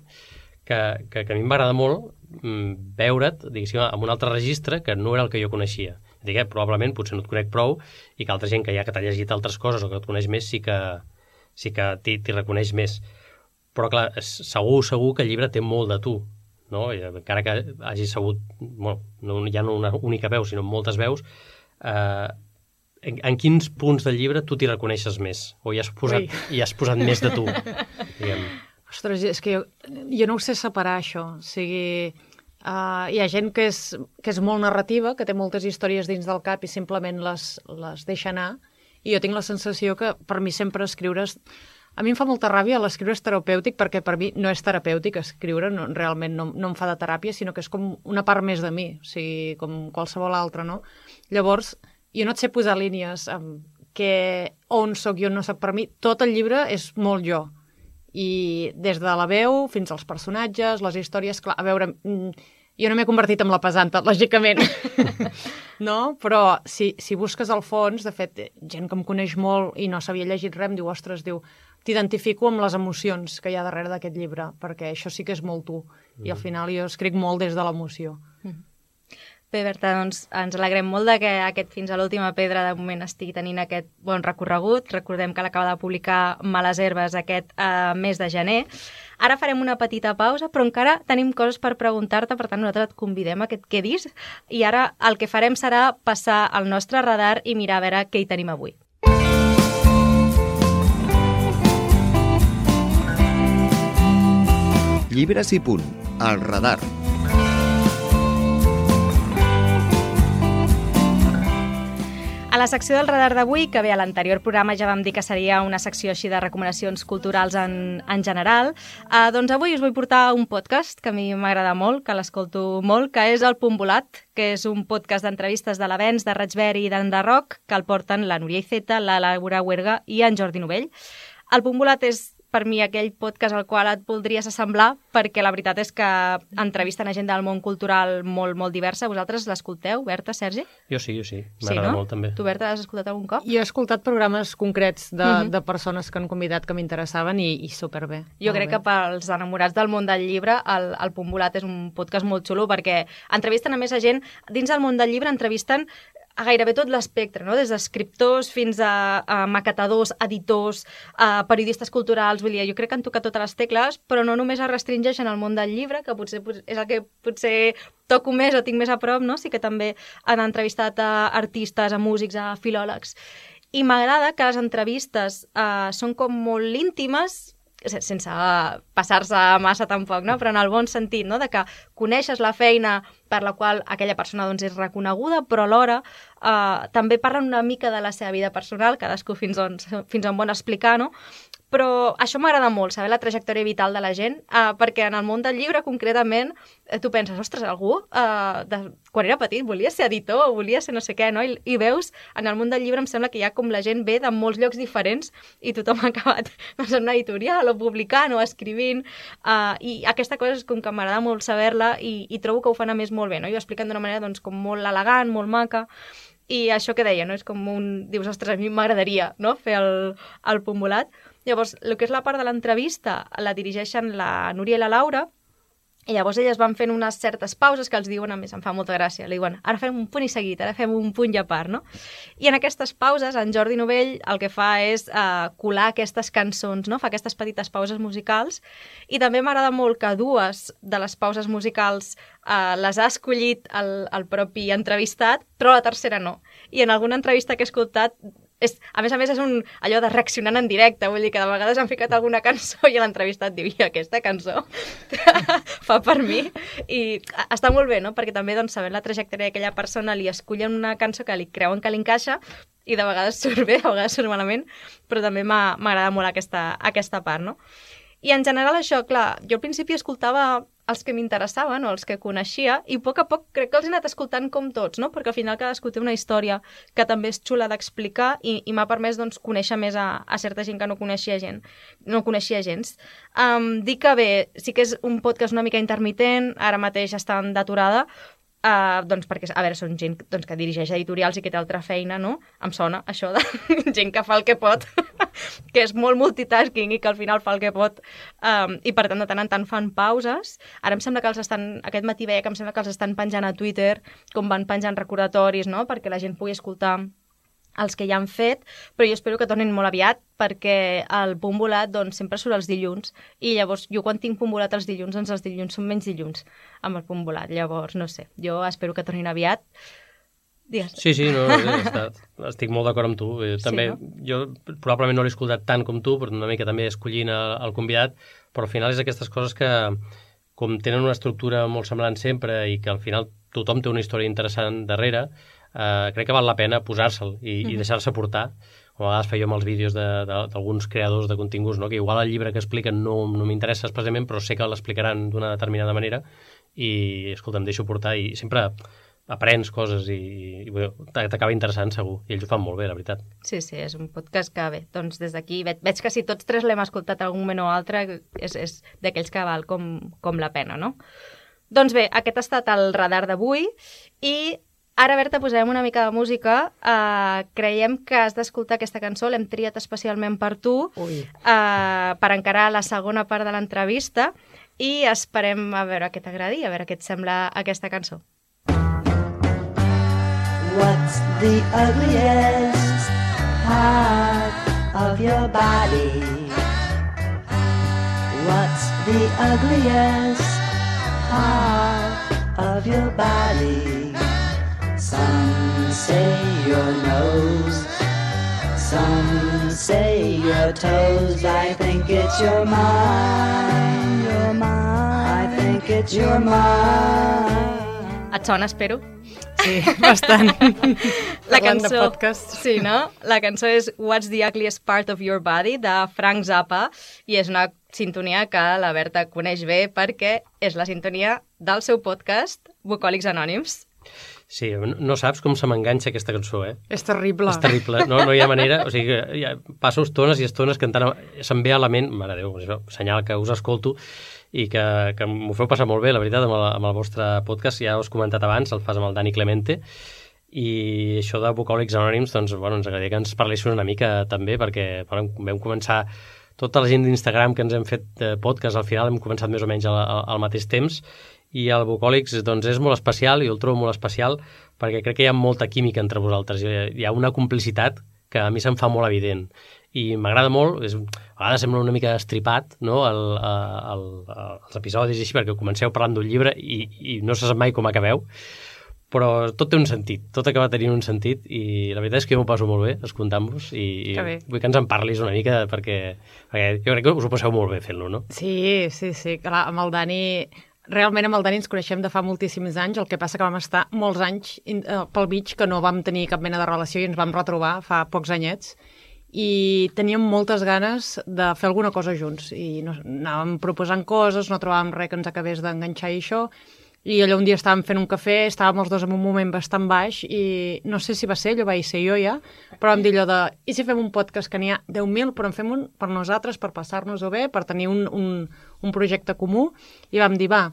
que, que, que a mi m'agrada molt mm, veure't, diguéssim, en un altre registre que no era el que jo coneixia. Eh, probablement, potser no et conec prou, i que altra gent que ja que t'ha llegit altres coses o que et coneix més sí que, sí que t'hi reconeix més. Però, clar, segur, segur que el llibre té molt de tu, no? I encara que hagi sabut, bueno, no, ja no una única veu, sinó moltes veus, eh, en, en quins punts del llibre tu t'hi reconeixes més? O hi has posat, hi has posat més de tu? Diguem. Ostres, és que jo, jo no ho sé separar, això. O sigui, uh, hi ha gent que és, que és molt narrativa, que té moltes històries dins del cap i simplement les, les deixa anar, i jo tinc la sensació que per mi sempre escriure a mi em fa molta ràbia l'escriure és terapèutic perquè per mi no és terapèutic escriure, no, realment no, no em fa de teràpia, sinó que és com una part més de mi, o sigui, com qualsevol altra, no? Llavors, jo no et sé posar línies amb que on sóc jo no sóc per mi, tot el llibre és molt jo. I des de la veu fins als personatges, les històries, clar, a veure, mm, jo no m'he convertit en la pesanta, lògicament, no? Però si, si busques al fons, de fet, gent que em coneix molt i no s'havia llegit res, em diu, ostres, diu, t'identifico amb les emocions que hi ha darrere d'aquest llibre, perquè això sí que és molt tu. Mm. I al mm. final jo escric molt des de l'emoció. Mm. Bé, Berta, doncs ens alegrem molt de que aquest Fins a l'última pedra de moment estigui tenint aquest bon recorregut. Recordem que l'acaba de publicar Males Herbes aquest eh, mes de gener. Ara farem una petita pausa, però encara tenim coses per preguntar-te, per tant nosaltres et convidem a que et quedis i ara el que farem serà passar al nostre radar i mirar a veure què hi tenim avui. Llibres i punt, al radar. A la secció del radar d'avui, que bé, a l'anterior programa ja vam dir que seria una secció així de recomanacions culturals en, en general, eh, doncs avui us vull portar un podcast que a mi m'agrada molt, que l'escolto molt, que és el Punt Volat, que és un podcast d'entrevistes de l'Avens, de Raig i d'Enderroc, que el porten la Núria Iceta, la Laura Huerga i en Jordi Novell. El Punt Volat és per mi aquell podcast al qual et voldries assemblar, perquè la veritat és que entrevisten a gent del món cultural molt, molt diversa. Vosaltres l'escolteu, Berta, Sergi? Jo sí, jo sí. M'agrada sí, no? molt, també. Tu, Berta, l'has escoltat algun cop? Jo he escoltat programes concrets de, uh mhm. -huh. de persones que han convidat que m'interessaven i, i superbé. Jo crec bé. que pels enamorats del món del llibre, el, el Punt Volat és un podcast molt xulo perquè entrevisten a més a gent, dins del món del llibre entrevisten a gairebé tot l'espectre, no? des d'escriptors fins a, a maquetadors, editors, a periodistes culturals, vull dir, jo crec que han tocat totes les tecles, però no només es restringeixen al món del llibre, que potser és el que potser toco més o tinc més a prop, no? sí que també han entrevistat a artistes, a músics, a filòlegs. I m'agrada que les entrevistes eh, són com molt íntimes, sense passar-se massa tampoc, no? però en el bon sentit, no? de que coneixes la feina per la qual aquella persona doncs, és reconeguda, però alhora eh, també parlen una mica de la seva vida personal, cadascú fins on, fins on vol explicar, no? Però això m'agrada molt, saber la trajectòria vital de la gent, uh, perquè en el món del llibre, concretament, eh, tu penses, ostres, algú uh, de, quan era petit volia ser editor volia ser no sé què, no? I, I veus, en el món del llibre em sembla que ja com la gent ve de molts llocs diferents i tothom ha acabat doncs, en una editorial o publicant o escrivint, uh, i aquesta cosa és com que m'agrada molt saber-la i, i trobo que ho fan a més molt bé, no? I ho expliquen d'una manera doncs, com molt elegant, molt maca, i això que deia, no? És com un... Dius, ostres, a mi m'agradaria no? fer el, el punt volat. Llavors, el que és la part de l'entrevista la dirigeixen la Núria i la Laura, i llavors elles van fent unes certes pauses que els diuen, a més, em fa molta gràcia. Li diuen, ara fem un punt i seguit, ara fem un punt i a part, no? I en aquestes pauses, en Jordi Novell el que fa és uh, colar aquestes cançons, no? Fa aquestes petites pauses musicals i també m'agrada molt que dues de les pauses musicals uh, les ha escollit el, el propi entrevistat, però la tercera no. I en alguna entrevista que he escoltat és, a més a més, és un, allò de reaccionant en directe, vull dir que de vegades han ficat alguna cançó i a l'entrevista et diu, aquesta cançó fa per mi. I està molt bé, no?, perquè també, doncs, sabent la trajectòria d'aquella persona, li escullen una cançó que li creuen que li encaixa i de vegades surt bé, de vegades surt malament, però també m'agrada molt aquesta, aquesta part, no? I en general això, clar, jo al principi escoltava els que m'interessaven o els que coneixia i a poc a poc crec que els he anat escoltant com tots, no? perquè al final cadascú té una història que també és xula d'explicar i, i m'ha permès doncs, conèixer més a, a certa gent que no coneixia gent, no coneixia gens. Um, dic que bé, sí que és un podcast una mica intermitent, ara mateix està d'aturada, Uh, doncs perquè, a veure, són gent doncs, que dirigeix editorials i que té altra feina, no? Em sona això de gent que fa el que pot, que és molt multitasking i que al final fa el que pot um, i per tant de tant en tant fan pauses. Ara em sembla que els estan, aquest matí veia que em sembla que els estan penjant a Twitter com van penjant recordatoris, no? Perquè la gent pugui escoltar els que ja han fet, però jo espero que tornin molt aviat perquè el punt volat doncs, sempre surt els dilluns i llavors jo quan tinc punt volat els dilluns, doncs els dilluns són menys dilluns amb el punt volat, llavors no sé, jo espero que tornin aviat Digues. Sí, sí, no, està, estic molt d'acord amb tu. Eh, també, sí, no? jo probablement no l'he escoltat tant com tu, però una mica també escollint el convidat, però al final és aquestes coses que, com tenen una estructura molt semblant sempre i que al final tothom té una història interessant darrere, eh, crec que val la pena posar-se'l i, mm -hmm. i deixar-se portar com a vegades feia amb els vídeos d'alguns creadors de continguts, no? que igual el llibre que expliquen no, no m'interessa especialment, però sé que l'explicaran d'una determinada manera i, escolta, em deixo portar i sempre aprens coses i, i t'acaba interessant segur. I ells ho fan molt bé, la veritat. Sí, sí, és un podcast que bé, doncs des d'aquí veig, veig que si tots tres l'hem escoltat algun moment o altre és, és d'aquells que val com, com la pena, no? Doncs bé, aquest ha estat el radar d'avui i Ara, Berta, posarem una mica de música. Uh, creiem que has d'escoltar aquesta cançó, l'hem triat especialment per tu, uh, per encarar la segona part de l'entrevista, i esperem a veure què t'agradi, a veure què et sembla aquesta cançó. What's the ugliest part of your body? What's the ugliest part of your body? Some say your nose, some say your toes. I think it's your mind, your mind. I think it's your mind. Et sona, espero? Sí, bastant. la cançó, podcast. Sí, no? La cançó és What's the Ugliest Part of Your Body, de Frank Zappa, i és una sintonia que la Berta coneix bé perquè és la sintonia del seu podcast, Bucòlics Anònims. Sí, no saps com se m'enganxa aquesta cançó, eh? És terrible. És terrible, no, no hi ha manera, o sigui, ja passo estones i estones cantant, se'm ve a la ment, mare Déu, senyal que us escolto i que, que m'ho feu passar molt bé, la veritat, amb el, amb el vostre podcast, ja us he comentat abans, el fas amb el Dani Clemente, i això de Bucòlics Anònims, doncs, bueno, ens agradaria que ens parlessin una mica també, perquè bueno, vam començar tota la gent d'Instagram que ens hem fet podcast, al final hem començat més o menys al, al mateix temps, i el Bucòlics doncs, és molt especial i el trobo molt especial perquè crec que hi ha molta química entre vosaltres. Hi ha una complicitat que a mi se'm fa molt evident i m'agrada molt, és, a vegades sembla una mica estripat no? el, el, el, els episodis i així perquè comenceu parlant d'un llibre i, i no se sap mai com acabeu però tot té un sentit, tot acaba tenint un sentit i la veritat és que jo m'ho passo molt bé escoltant-vos i, i vull que ens en parlis una mica perquè, perquè jo crec que us ho passeu molt bé fent-lo, no? Sí, sí, sí, clar, amb el Dani Realment amb el Dani ens coneixem de fa moltíssims anys, el que passa que vam estar molts anys eh, pel mig que no vam tenir cap mena de relació i ens vam retrobar fa pocs anyets. I teníem moltes ganes de fer alguna cosa junts i no, anàvem proposant coses, no trobàvem res que ens acabés d'enganxar i això i allò un dia estàvem fent un cafè, estàvem els dos en un moment bastant baix i no sé si va ser, allò vaig ser jo ja, però vam dir allò de, i si fem un podcast que n'hi ha 10.000, però en fem un per nosaltres, per passar-nos-ho bé, per tenir un, un, un projecte comú, i vam dir, va,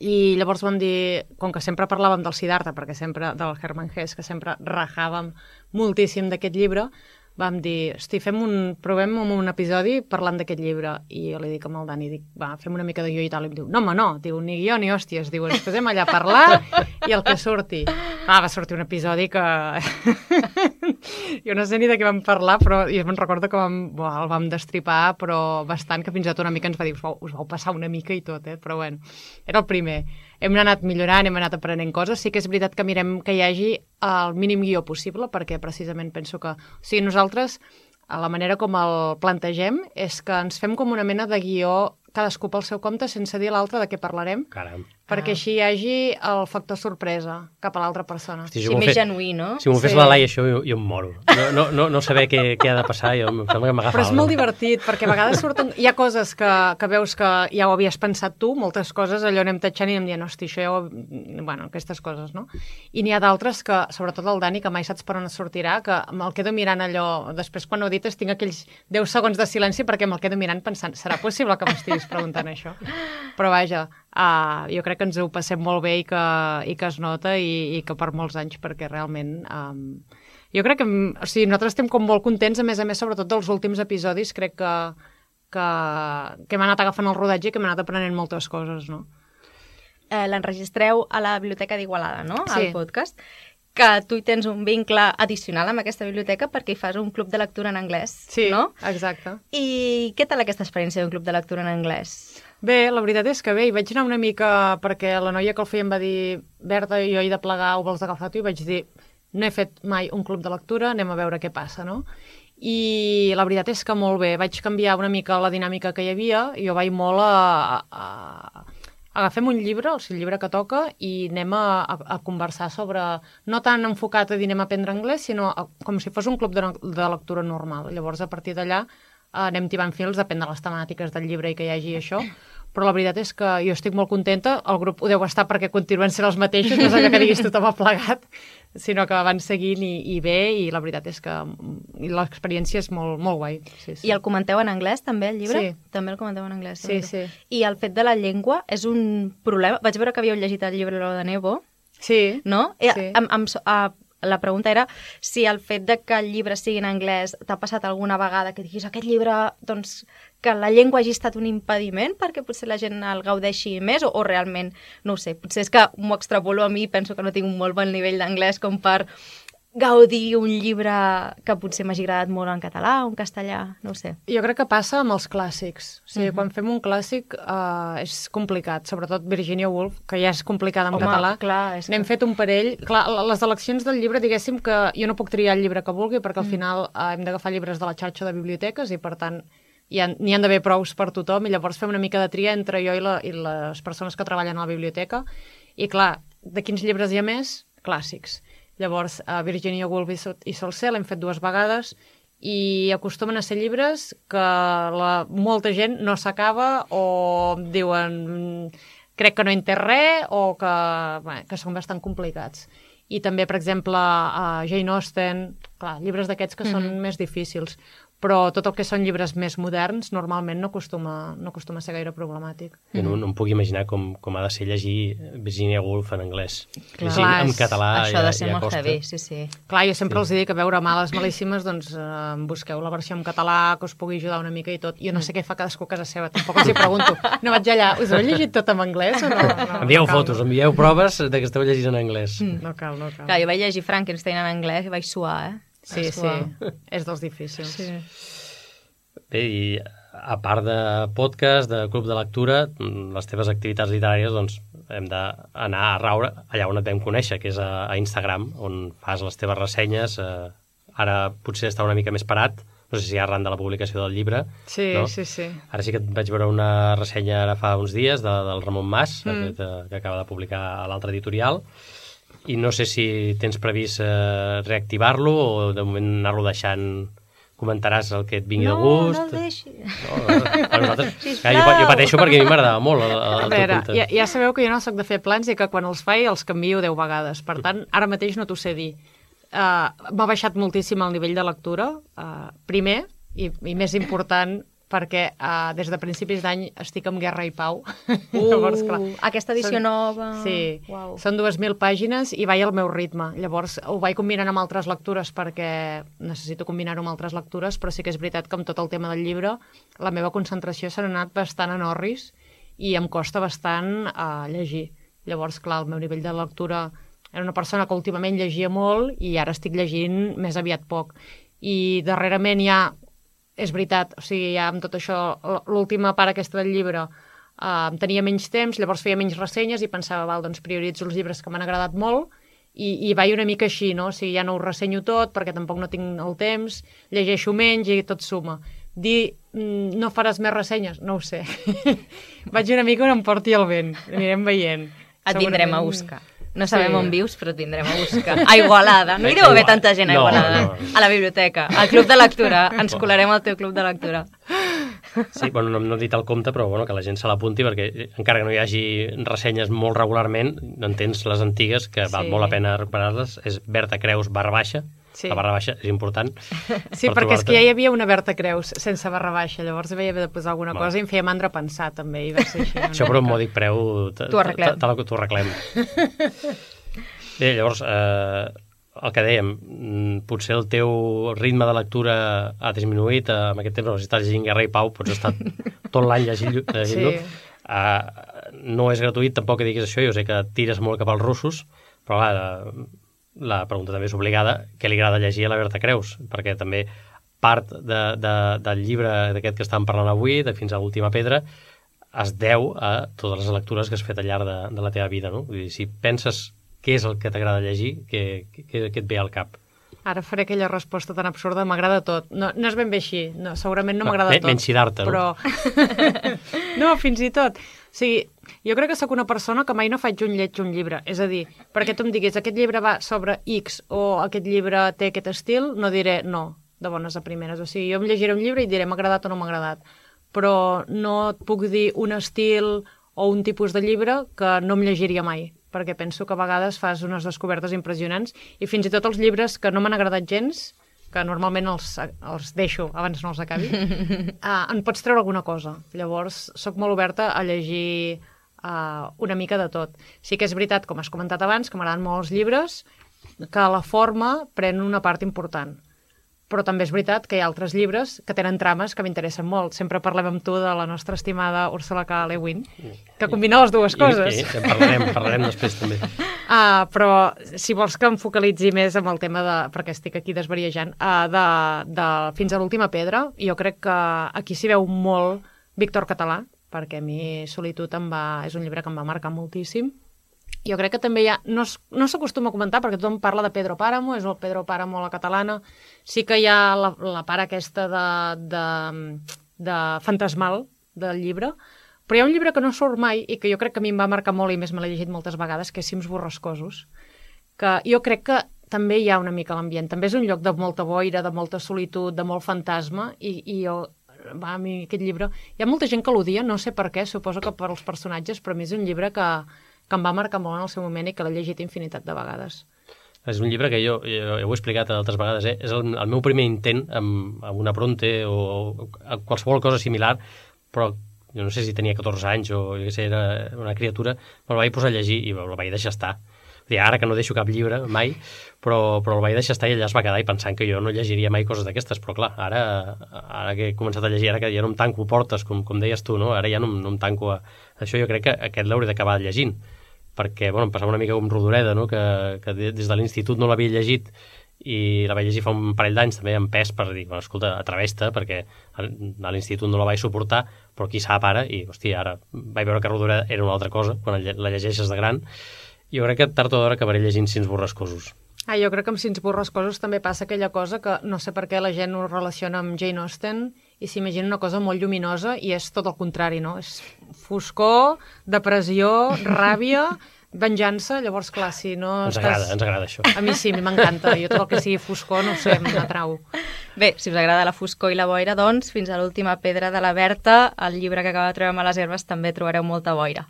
i llavors vam dir, com que sempre parlàvem del Siddhartha, perquè sempre, del Hermann Hesse, que sempre rajàvem moltíssim d'aquest llibre, vam dir, hosti, fem un, provem un episodi parlant d'aquest llibre. I jo li dic amb el Dani, dic, va, fem una mica de guió i tal. I em diu, no, home, no, diu, ni guió ni hòsties. Diu, ens posem allà a parlar i el que surti. Ah, va sortir un episodi que... jo no sé ni de què vam parlar, però jo me'n recordo que vam, bo, el vam destripar, però bastant, que fins i tot una mica ens va dir, us vau, us vau passar una mica i tot, eh? Però bueno, era el primer hem anat millorant, hem anat aprenent coses. Sí que és veritat que mirem que hi hagi el mínim guió possible, perquè precisament penso que... O sigui, nosaltres, a la manera com el plantegem, és que ens fem com una mena de guió cadascú pel seu compte sense dir a l'altre de què parlarem. Caram perquè així hi hagi el factor sorpresa cap a l'altra persona. Hosti, si més genuí, no? Si m'ho fes sí. la Laia això, jo, jo em moro. No, no, no, no saber què, què ha de passar, jo em sembla que m'agafa Però és molt divertit, perquè a vegades surten... Hi ha coses que, que veus que ja ho havies pensat tu, moltes coses, allò anem tatxant i anem dient, hosti, això ja ho... Bueno, aquestes coses, no? I n'hi ha d'altres que, sobretot el Dani, que mai saps per on sortirà, que me'l quedo mirant allò... Després, quan ho dites, tinc aquells 10 segons de silenci perquè me'l quedo mirant pensant, serà possible que m'estiguis preguntant això? Però vaja, uh, jo crec que ens ho passem molt bé i que, i que es nota i, i que per molts anys, perquè realment... Um, jo crec que o sigui, nosaltres estem com molt contents, a més a més, sobretot dels últims episodis, crec que, que, que hem anat agafant el rodatge i que hem anat aprenent moltes coses, no? Eh, L'enregistreu a la Biblioteca d'Igualada, no?, sí. al podcast que tu hi tens un vincle addicional amb aquesta biblioteca perquè hi fas un club de lectura en anglès, sí, no? exacte. I què tal aquesta experiència d'un club de lectura en anglès? Bé, la veritat és que bé, hi vaig anar una mica perquè la noia que el feia em va dir Berta, jo he de plegar, ho vols agafar tu? I vaig dir, no he fet mai un club de lectura, anem a veure què passa, no? I la veritat és que molt bé, vaig canviar una mica la dinàmica que hi havia, i jo vaig molt a, a, a agafem un llibre, o sigui, el llibre que toca, i anem a, a, a conversar sobre, no tan enfocat a dir anem a aprendre anglès, sinó a, com si fos un club de, de lectura normal. Llavors, a partir d'allà, anem tibant fils, depèn de les temàtiques del llibre i que hi hagi això, però la veritat és que jo estic molt contenta, el grup ho deu estar perquè continuen sent els mateixos, no és allò que diguis tothom ha plegat, sinó que van seguint i, i bé, i la veritat és que l'experiència és molt, molt guai. Sí, sí. I el comenteu en anglès, també, el llibre? Sí. També el comenteu en anglès. Sí, sí. I el fet de la llengua és un problema? Vaig veure que havíeu llegit el llibre de Nebo, Sí. no? Sí. Amb, amb, a, la pregunta era si el fet de que el llibre sigui en anglès t'ha passat alguna vegada que diguis aquest llibre, doncs, que la llengua hagi estat un impediment perquè potser la gent el gaudeixi més? O, o realment, no ho sé, potser és que m'ho extrapolo a mi i penso que no tinc un molt bon nivell d'anglès com per gaudir un llibre que potser m'hagi agradat molt en català o en castellà, no ho sé. Jo crec que passa amb els clàssics. O sigui, uh Mhm. -huh. quan fem un clàssic uh, és complicat, sobretot Virginia Woolf, que ja és complicada en Home, català. clar, és N'hem que- fet un parell. Clar, les eleccions del llibre, diguéssim que jo no puc triar el llibre que vulgui, perquè al final uh, hem d'agafar llibres de la xarxa de biblioteques i, per tant, hi ha, n'hi han d'haver prous per tothom i llavors fem una mica de tria entre jo i, la, i les persones que treballen a la biblioteca. I clar, de quins llibres hi ha més? Clàssics. Llavors, a Virginia Woolf i Sol- i Solcer l'hem fet dues vegades i acostumen a ser llibres que la, molta gent no s'acaba o diuen "Mm, crec que no he entès res o que, bé, que són bastant complicats. I també, per exemple, a Jane Austen, clar, llibres d'aquests que mm -hmm. són més difícils, però tot el que són llibres més moderns normalment no acostuma, no acostuma a ser gaire problemàtic. Jo no, no em puc imaginar com, com ha de ser llegir Virginia Woolf en anglès. Clar. Llegir Clar, en català Això ha ja, de ser ja molt costa. heavy, sí, sí. Clar, jo sempre els dic que veure males malíssimes, doncs eh, busqueu la versió en català que us pugui ajudar una mica i tot. Jo no sé què fa cadascú a casa seva, tampoc els hi pregunto. No vaig allà, us ho he llegit tot en anglès o no? no Envieu no cal, fotos, envieu proves de que esteu llegint en anglès. No, no cal, no cal. Clar, jo vaig llegir Frankenstein en anglès i vaig suar, eh? Sí, Vaig sí, és dels difícils. sí. Bé, i a part de podcast, de club de lectura, les teves activitats literàries, doncs, hem d'anar a raure allà on et vam conèixer, que és a, a Instagram, on fas les teves ressenyes. Eh, ara potser està una mica més parat, no sé si arran de la publicació del llibre. Sí, no? sí, sí. Ara sí que et vaig veure una ressenya ara fa uns dies de, del Ramon Mas, Mm. aquest, eh, que acaba de publicar a l'altre editorial, i no sé si tens previst eh, reactivar-lo o de moment anar-lo deixant comentaràs el que et vingui no, de gust. No, el deixi. No, a nosaltres, clar, jo, jo pateixo perquè a mi m'agradava molt el, el, A el veure, ja, ja sabeu que jo no sóc de fer plans i que quan els faig els canvio 10 vegades. Per tant, ara mateix no t'ho sé dir. Uh, M'ha baixat moltíssim el nivell de lectura. Uh, primer, i, i més important, perquè uh, des de principis d'any estic amb Guerra i Pau. Uh, aquesta edició són- nova. Sí, Uau. són 2.000 pàgines i vaig al meu ritme. Llavors ho vaig combinant amb altres lectures perquè necessito combinar-ho amb altres lectures, però sí que és veritat que amb tot el tema del llibre la meva concentració s'ha anat bastant en orris i em costa bastant uh, llegir. Llavors, clar, el meu nivell de lectura era una persona que últimament llegia molt i ara estic llegint més aviat poc. I darrerament ja, és veritat, o sigui, ja amb tot això, l'última part aquesta del llibre uh, tenia menys temps, llavors feia menys ressenyes i pensava, val, doncs prioritzo els llibres que m'han agradat molt i, i vaig una mica així, no? O sigui, ja no ho ressenyo tot perquè tampoc no tinc el temps, llegeixo menys i tot suma. Dir, mm, no faràs més ressenyes? No ho sé. vaig una mica on em porti el vent, anirem veient. Et vindrem a buscar. No sabem Sí. on vius, però et vindrem a buscar. A Igualada. No hi deu haver tanta gent a No, Igualada. no. A la biblioteca, al club de lectura. Ens colarem al teu club de lectura. Sí, bueno, no, no he dit el compte, però bueno, que la gent se l'apunti perquè eh, encara que no hi hagi ressenyes molt regularment, en tens les antigues, que val Sí. molt la pena recuperar-les, és Berta Creus barra baixa, Sí. la barra baixa és important. Sí, per perquè és que ja hi havia una Berta Creus sense barra baixa, llavors hi haver de posar alguna Va. cosa i em feia mandra pensar també, i va ser així. Això per un mòdic preu T'ho arreglem. t'ho arreglem. Bé, llavors, eh, el que dèiem, mm, potser el teu ritme de lectura ha disminuït eh, amb aquest temps, però si estàs llegint Guerra i Pau pots estar tot l'any llegint- llegint-lo. Sí. Eh, no és gratuït tampoc que diguis això, jo sé que tires molt cap als russos, però clar, la, la pregunta també és obligada, què li agrada llegir a la Berta Creus? Perquè també part de, de, del llibre d'aquest que estàvem parlant avui, de Fins a l'última pedra, es deu a totes les lectures que has fet al llarg de, de la teva vida, no? Vull dir, si penses què és el que t'agrada llegir, què, què, què et ve al cap? Ara faré aquella resposta tan absurda, m'agrada tot. No, no és ben bé així, no, segurament no m'agrada tot. menys Siddhartha, no? Però... no, fins i tot. O sigui, jo crec que sóc una persona que mai no faig un lleig un llibre. És a dir, perquè tu em diguis aquest llibre va sobre X o aquest llibre té aquest estil, no diré no, de bones a primeres. O sigui, jo em llegiré un llibre i diré m'ha agradat o no m'ha agradat. Però no et puc dir un estil o un tipus de llibre que no em llegiria mai perquè penso que a vegades fas unes descobertes impressionants i fins i tot els llibres que no m'han agradat gens, que normalment els, els deixo abans no els acabi, uh, en pots treure alguna cosa. Llavors, sóc molt oberta a llegir uh, una mica de tot. Sí que és veritat, com has comentat abans, que m'agraden molt els llibres, que la forma pren una part important. Però també és veritat que hi ha altres llibres que tenen trames que m'interessen molt. Sempre parlem amb tu de la nostra estimada Ursula K. Le Guin, que combina les dues coses. I, i, en parlarem, parlarem després també. Uh, però si vols que em focalitzi més amb el tema de, perquè estic aquí desvariejant, uh, de, de Fins a l'última pedra, jo crec que aquí s'hi veu molt Víctor Català, perquè a mi Solitud em va, és un llibre que em va marcar moltíssim. Jo crec que també hi ha... No, no s'acostuma a comentar perquè tothom parla de Pedro Páramo, és el Pedro Páramo a la catalana. Sí que hi ha la, la part aquesta de, de, de fantasmal del llibre, però hi ha un llibre que no surt mai i que jo crec que a mi em va marcar molt i més me l'he llegit moltes vegades, que és Cims borrascosos, que jo crec que també hi ha una mica l'ambient. També és un lloc de molta boira, de molta solitud, de molt fantasma, i, i jo, va, a mi aquest llibre... Hi ha molta gent que l'odia, no sé per què, suposo que per als personatges, però a mi és un llibre que, que em va marcar molt en el seu moment i que l'he llegit infinitat de vegades. És un llibre que jo, jo, jo ho he explicat altres vegades, eh? és el, el meu primer intent amb, amb una Bronte o, o qualsevol cosa similar, però jo no sé si tenia 14 anys o jo sé, era una criatura, me'l vaig posar a llegir i el vaig deixar estar. Dir, ara que no deixo cap llibre, mai, però, però el vaig deixar estar i allà es va quedar i pensant que jo no llegiria mai coses d'aquestes, però clar, ara, ara que he començat a llegir, ara que ja no em tanco portes, com, com deies tu, no? ara ja no, no em tanco a... Això jo crec que aquest l'hauré d'acabar llegint, perquè bueno, em passava una mica com Rodoreda, no? que, que de- des de l'institut no l'havia llegit i la vaig llegir fa un parell d'anys també en pes per dir, bueno, escolta, atreveix-te perquè a l'institut no la vaig suportar però qui sap ara, i hòstia, ara vaig veure que Rodoreda era una altra cosa quan la llegeixes de gran jo crec que tard o d'hora acabaré llegint Cins borrascosos Ah, jo crec que amb Cins borrascosos també passa aquella cosa que no sé per què la gent ho relaciona amb Jane Austen i s'imagina una cosa molt lluminosa i és tot el contrari, no? És foscor, depressió, ràbia, venjança, llavors, clar, si no Ens estàs... agrada, ens agrada això. A mi sí, m'encanta. Jo tot el que sigui foscor, no ho sé, m'atrau. Bé, si us agrada la foscor i la boira, doncs, fins a l'última pedra de la Berta, el llibre que acaba de treure a les herbes, també trobareu molta boira.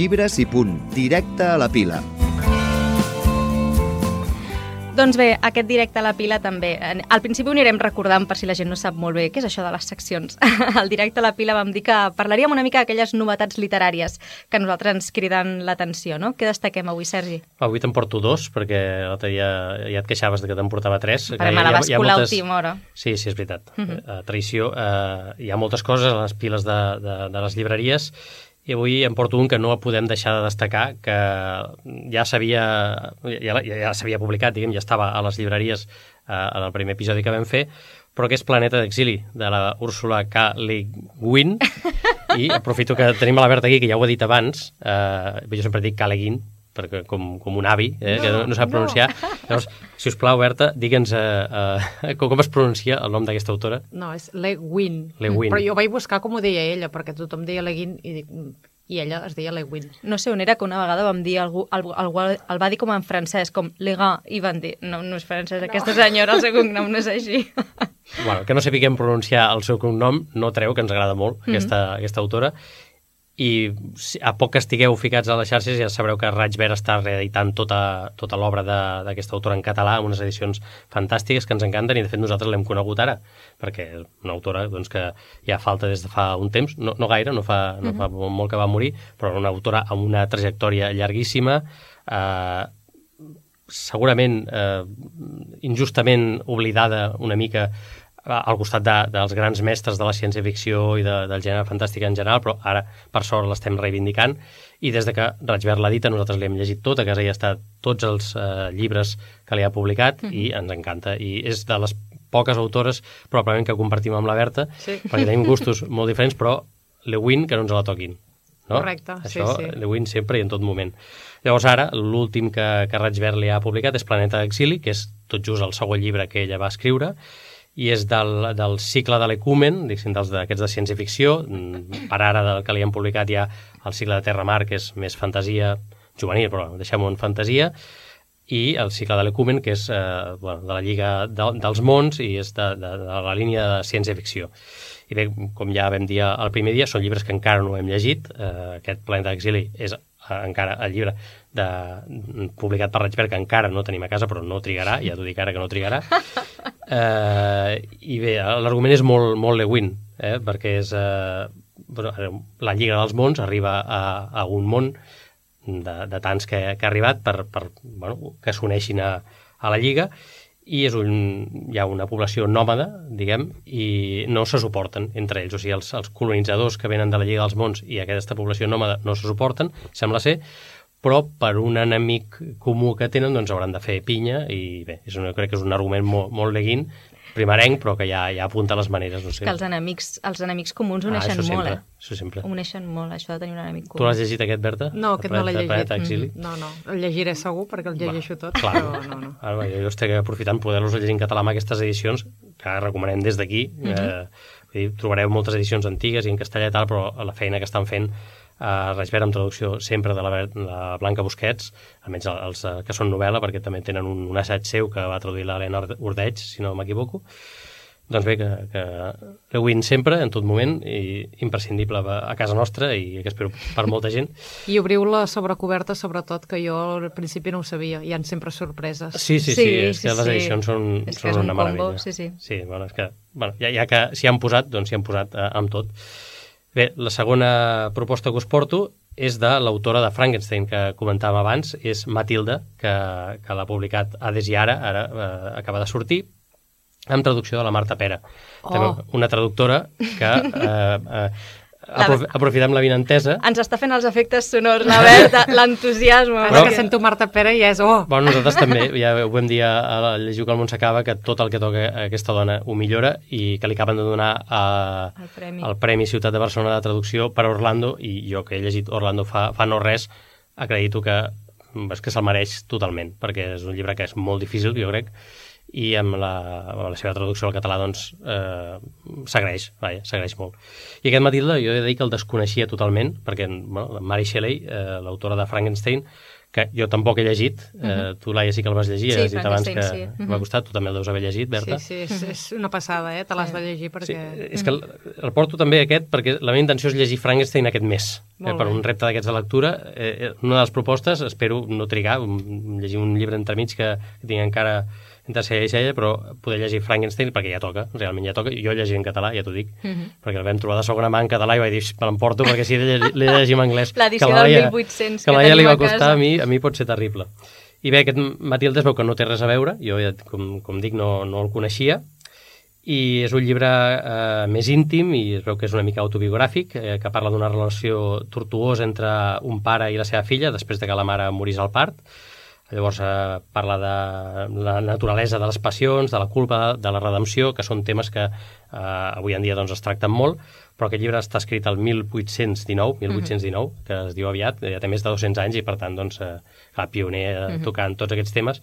Llibres i punt, directe a la pila. Doncs bé, aquest directe a la pila també. Al principi ho anirem recordant per si la gent no sap molt bé què és això de les seccions. Al directe a la pila vam dir que parlaríem una mica d'aquelles novetats literàries que a nosaltres ens criden l'atenció, no? Què destaquem avui, Sergi? Avui te'n porto dos, perquè l'altre dia ja et queixaves de que te'n portava tres. Per que me la vas colar a moltes- última hora. Sí, sí, és veritat. Uh -huh. uh, traïció. Uh, hi ha moltes coses a les piles de, de, de les llibreries i avui em porto un que no podem deixar de destacar, que ja s'havia ja, ja, s'havia publicat, diguem, ja estava a les llibreries uh, en el primer episodi que vam fer, però que és Planeta d'Exili, de la Úrsula K. Le Guin, i aprofito que tenim a la Berta aquí, que ja ho he dit abans, uh, jo sempre dic K. Le Guin, perquè com, com un avi, eh, no, que no, no sap pronunciar. Llavors, si us plau, Berta, digue'ns uh, uh, com, com es pronuncia el nom d'aquesta autora. No, és Le Guin. Le Guin. Però jo vaig buscar com ho deia ella, perquè tothom deia Le Guin i, dic, "Mm", i ella es deia Le Guin. No sé on era que una vegada vam dir algú, algú, algú el va dir com en francès, com Legan, i van dir, no, no és francès, aquesta senyora, el seu cognom no és així. Bueno, que no sapiguem pronunciar el seu cognom no treu que ens agrada molt Mhm. aquesta, aquesta autora i a poc que estigueu ficats a les xarxes ja sabreu que Raig Ver està reeditant tota, tota l'obra d'aquesta autora en català amb unes edicions fantàstiques que ens encanten i de fet nosaltres l'hem conegut ara perquè és una autora doncs, que ja falta des de fa un temps, no, no gaire, no fa, no fa molt que va morir, però una autora amb una trajectòria llarguíssima eh, segurament eh, injustament oblidada una mica al costat de, dels grans mestres de la ciència-ficció i de, del gènere fantàstic en general, però ara, per sort, l'estem reivindicant, i des de que Rajbert l'ha dita, nosaltres l'hem llegit tot, a casa hi ha estat tots els eh, llibres que li ha publicat, Mhm. i ens encanta, i és de les poques autores, probablement, que compartim amb la Berta, Sí. perquè tenim gustos molt diferents, però Lewin, que no ens la toquin. No? Correcte, sí, Això, sí. Lewin sempre i en tot moment. Llavors ara, l'últim que, que Rajbert li ha publicat és Planeta d'Exili, que és tot just el segon llibre que ella va escriure, i és del, del cicle de l'Ecumen, diguéssim, d'aquests de ciència-ficció. Mm, Per ara, del que li han publicat ja el cicle de Terra-Mar, que és més fantasia juvenil, però deixem-ho en fantasia, i el cicle de l'Ecumen, que és eh, bueno, de la Lliga de, dels Mons i és de, de, de la línia de ciència-ficció. I bé, com ja vam dir el primer dia, són llibres que encara no hem llegit. Eh, aquest Planeta d'Exili és encara el llibre de, publicat per Rajberg, que encara no tenim a casa, però no trigarà, ja t'ho dic ara que no trigarà. Eh, I bé, l'argument és molt, molt Lewin, eh, perquè és... Eh, la Lliga dels Mons arriba a, a un món de, de tants que, que ha arribat per, per bueno, que s'uneixin a, a la Lliga i és un, hi ha una població nòmada, diguem, i no se suporten entre ells. O sigui, els, els colonitzadors que venen de la Lliga dels Mons i aquesta població nòmada no se suporten, sembla ser, però per un enemic comú que tenen doncs hauran de fer pinya i bé, és una, crec que és un argument molt, molt leguin, primerenc, però que ja, ja apunta les maneres, no sé. Que els enemics, els enemics comuns ah, uneixen això molt, sempre, eh? Això sempre. Uneixen molt, això de tenir un enemic Tu comú. l'has llegit aquest, Berta? No, aquest no l'he llegit. Exili? Mm, No, no, el llegiré segur perquè el llegeixo tot, Clar. però no, no. Ara, jo estic aprofitant poder-los llegir en català amb aquestes edicions, que recomanem des d'aquí. Mm. -hmm. eh, vull dir, trobareu moltes edicions antigues i en castellà i tal, però la feina que estan fent a Raisbert amb traducció sempre de la, la Blanca Busquets, almenys els eh, que són novel·la, perquè també tenen un, un assaig seu que va traduir l'Helena Ordeig, si no m'equivoco. Doncs bé, que, que Lewin sempre, en tot moment, i imprescindible a casa nostra i que espero per molta gent. I obriu la sobrecoberta, sobretot, que jo al principi no ho sabia. Hi han sempre sorpreses. Sí, sí, sí, Sí, és sí, que les sí. edicions són, És que són és un una combo, sí, sí. Sí, bueno, és que, bueno, ja, ja que s'hi han posat, doncs s'hi han posat eh, amb tot. Bé, la segona proposta que us porto és de l'autora de Frankenstein que comentàvem abans, és Matilda, que, que l'ha publicat Hades i ara, ara eh, acaba de sortir, amb traducció de la Marta Pera. Oh. També una traductora que eh, eh, aprof aprofitem la vinentesa Ens està fent els efectes sonors, la Berta, l'entusiasme. Ara Però- que sento Marta Pere ja és... Oh! Bueno, nosaltres també, ja ho vam dir a, a Llegiu que el món s'acaba, que tot el que toca a aquesta dona ho millora i que li acaben de donar a, El premi. el Premi Ciutat de Barcelona de Traducció per Orlando i jo que he llegit Orlando fa, fa no res acredito que és que se'l mereix totalment, perquè és un llibre que és molt difícil, jo crec, i amb la, amb la seva traducció al català doncs eh, s'agraeix, s'agraeix molt. I aquest Matilda jo he de dir que el desconeixia totalment, perquè bueno, Mary Shelley, eh, l'autora de Frankenstein, que jo tampoc he llegit, uh -huh. eh, tu Laia sí que el vas llegir, sí, has dit abans que sí. m'ha costat, tu també el deus haver llegit, Berta. Sí, sí, és, és una passada, eh? te l'has de llegir perquè... Sí, és que el, el porto també aquest perquè la meva intenció és llegir Frankenstein aquest mes, eh, per un repte d'aquests de lectura. Eh, una de les propostes, espero no trigar, llegir un llibre entremig que, que tinc encara i ella, però poder llegir Frankenstein perquè ja toca, realment ja toca. Jo llegir en català, ja t'ho dic, uh -huh. perquè el vam trobar de segona mà en català i vaig dir, me l'emporto perquè si l'he de llegir en anglès... L'edició del 1800 que, que la li va costar a, a mi, a mi pot ser terrible. I bé, aquest Matilde es veu que no té res a veure, jo, ja, com, com dic, no, no el coneixia, i és un llibre eh, més íntim i es veu que és una mica autobiogràfic, eh, que parla d'una relació tortuosa entre un pare i la seva filla després de que la mare morís al part, Llavors eh, parla de la naturalesa de les passions, de la culpa, de la redempció, que són temes que eh, avui en dia doncs, es tracten molt, però aquest llibre està escrit el 1819, 1819, uh -huh. que es diu aviat, ja té més de 200 anys i per tant doncs, eh, clar, pioner eh, uh -huh. tocant tots aquests temes.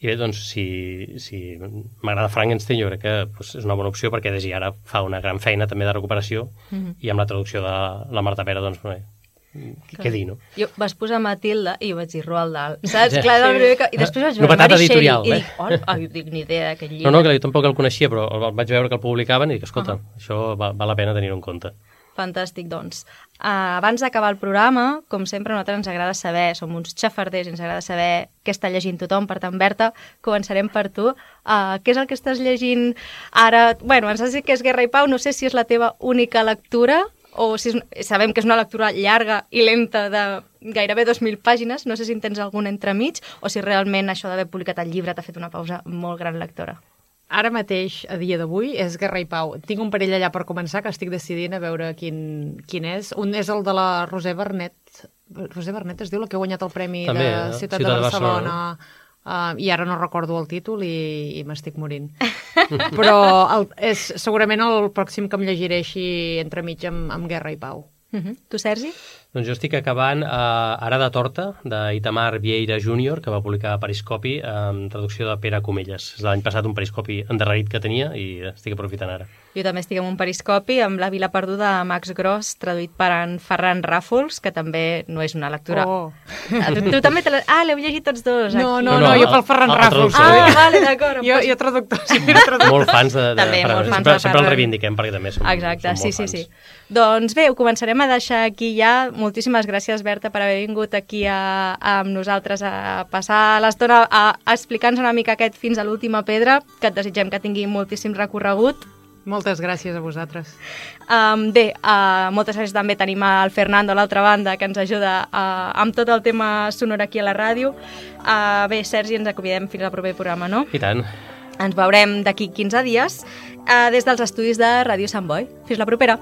I bé, doncs, si, si m'agrada Frankenstein, jo crec que doncs, és una bona opció perquè des ara fa una gran feina també de recuperació uh -huh. i amb la traducció de la Marta Pera, doncs, bé, què dir, no? Jo vas posar Matilda i jo vaig dir Roald Dahl, saps? Ja, Clar, sí. que... I després vaig veure Novetat Mary editorial, Shelley eh? i dic, oh, oh, dic, ni idea d'aquest llibre. No, no, que jo tampoc el coneixia, però el vaig veure que el publicaven i dic, escolta, uh -huh. això val, val la pena tenir-ho en compte. Fantàstic, doncs. Uh, abans d'acabar el programa, com sempre, a nosaltres ens agrada saber, som uns xafarders i ens agrada saber què està llegint tothom. Per tant, Berta, començarem per tu. Uh, què és el que estàs llegint ara? Bueno, ens has dit que és Guerra i Pau, no sé si és la teva única lectura o si és, sabem que és una lectura llarga i lenta de gairebé 2.000 pàgines, no sé si en tens algun entremig o si realment això d'haver publicat el llibre t'ha fet una pausa molt gran lectora. Ara mateix, a dia d'avui, és Guerra i Pau. Tinc un parell allà per començar que estic decidint a veure quin, quin és. Un és el de la Roser Bernet. Roser Bernet es diu la que ha guanyat el Premi També, de eh? Ciutat, Ciutat de de Barcelona. Uh, I ara no recordo el títol i, i m'estic morint. Però el, és segurament el pròxim que em llegiré així entremig amb, amb Guerra i Pau. Uh -huh. Tu, Sergi? Doncs jo estic acabant uh, Ara de Torta, d'Itamar Vieira Júnior, que va publicar Periscopi amb traducció de Pere Comelles. És l'any passat un periscopi endarrerit que tenia i estic aprofitant ara. Jo també estic amb un periscopi amb La Vila Perduda de Max Gross, traduït per en Ferran Ràfols, que també no és una lectura... Oh. Ah, tu, tu també te la... Ah, l'heu llegit tots dos, No, aquí. no, No, no, no, jo pel Ferran Ràfols. Ah, vale, d'acord. Jo, jo traductor, sí, traductor. Molt fans de, de També, Ferran. molt fans sempre, de sempre el reivindiquem perquè també som, Exacte, som sí, molt sí, fans. sí. Doncs bé, ho començarem a deixar aquí ja. Moltíssimes gràcies, Berta, per haver vingut aquí a, a, amb nosaltres a passar l'estona a, a explicar-nos una mica aquest fins a l'última pedra, que et desitgem que tingui moltíssim recorregut. Moltes gràcies a vosaltres. Um, bé, uh, moltes gràcies també tenim al Fernando a l'altra banda que ens ajuda uh, amb tot el tema sonor aquí a la ràdio. Uh, bé, Sergi, ens acomiadem fins al proper programa, no? I tant. Ens veurem d'aquí 15 dies uh, des dels estudis de Ràdio Sant Boi. Fins la propera!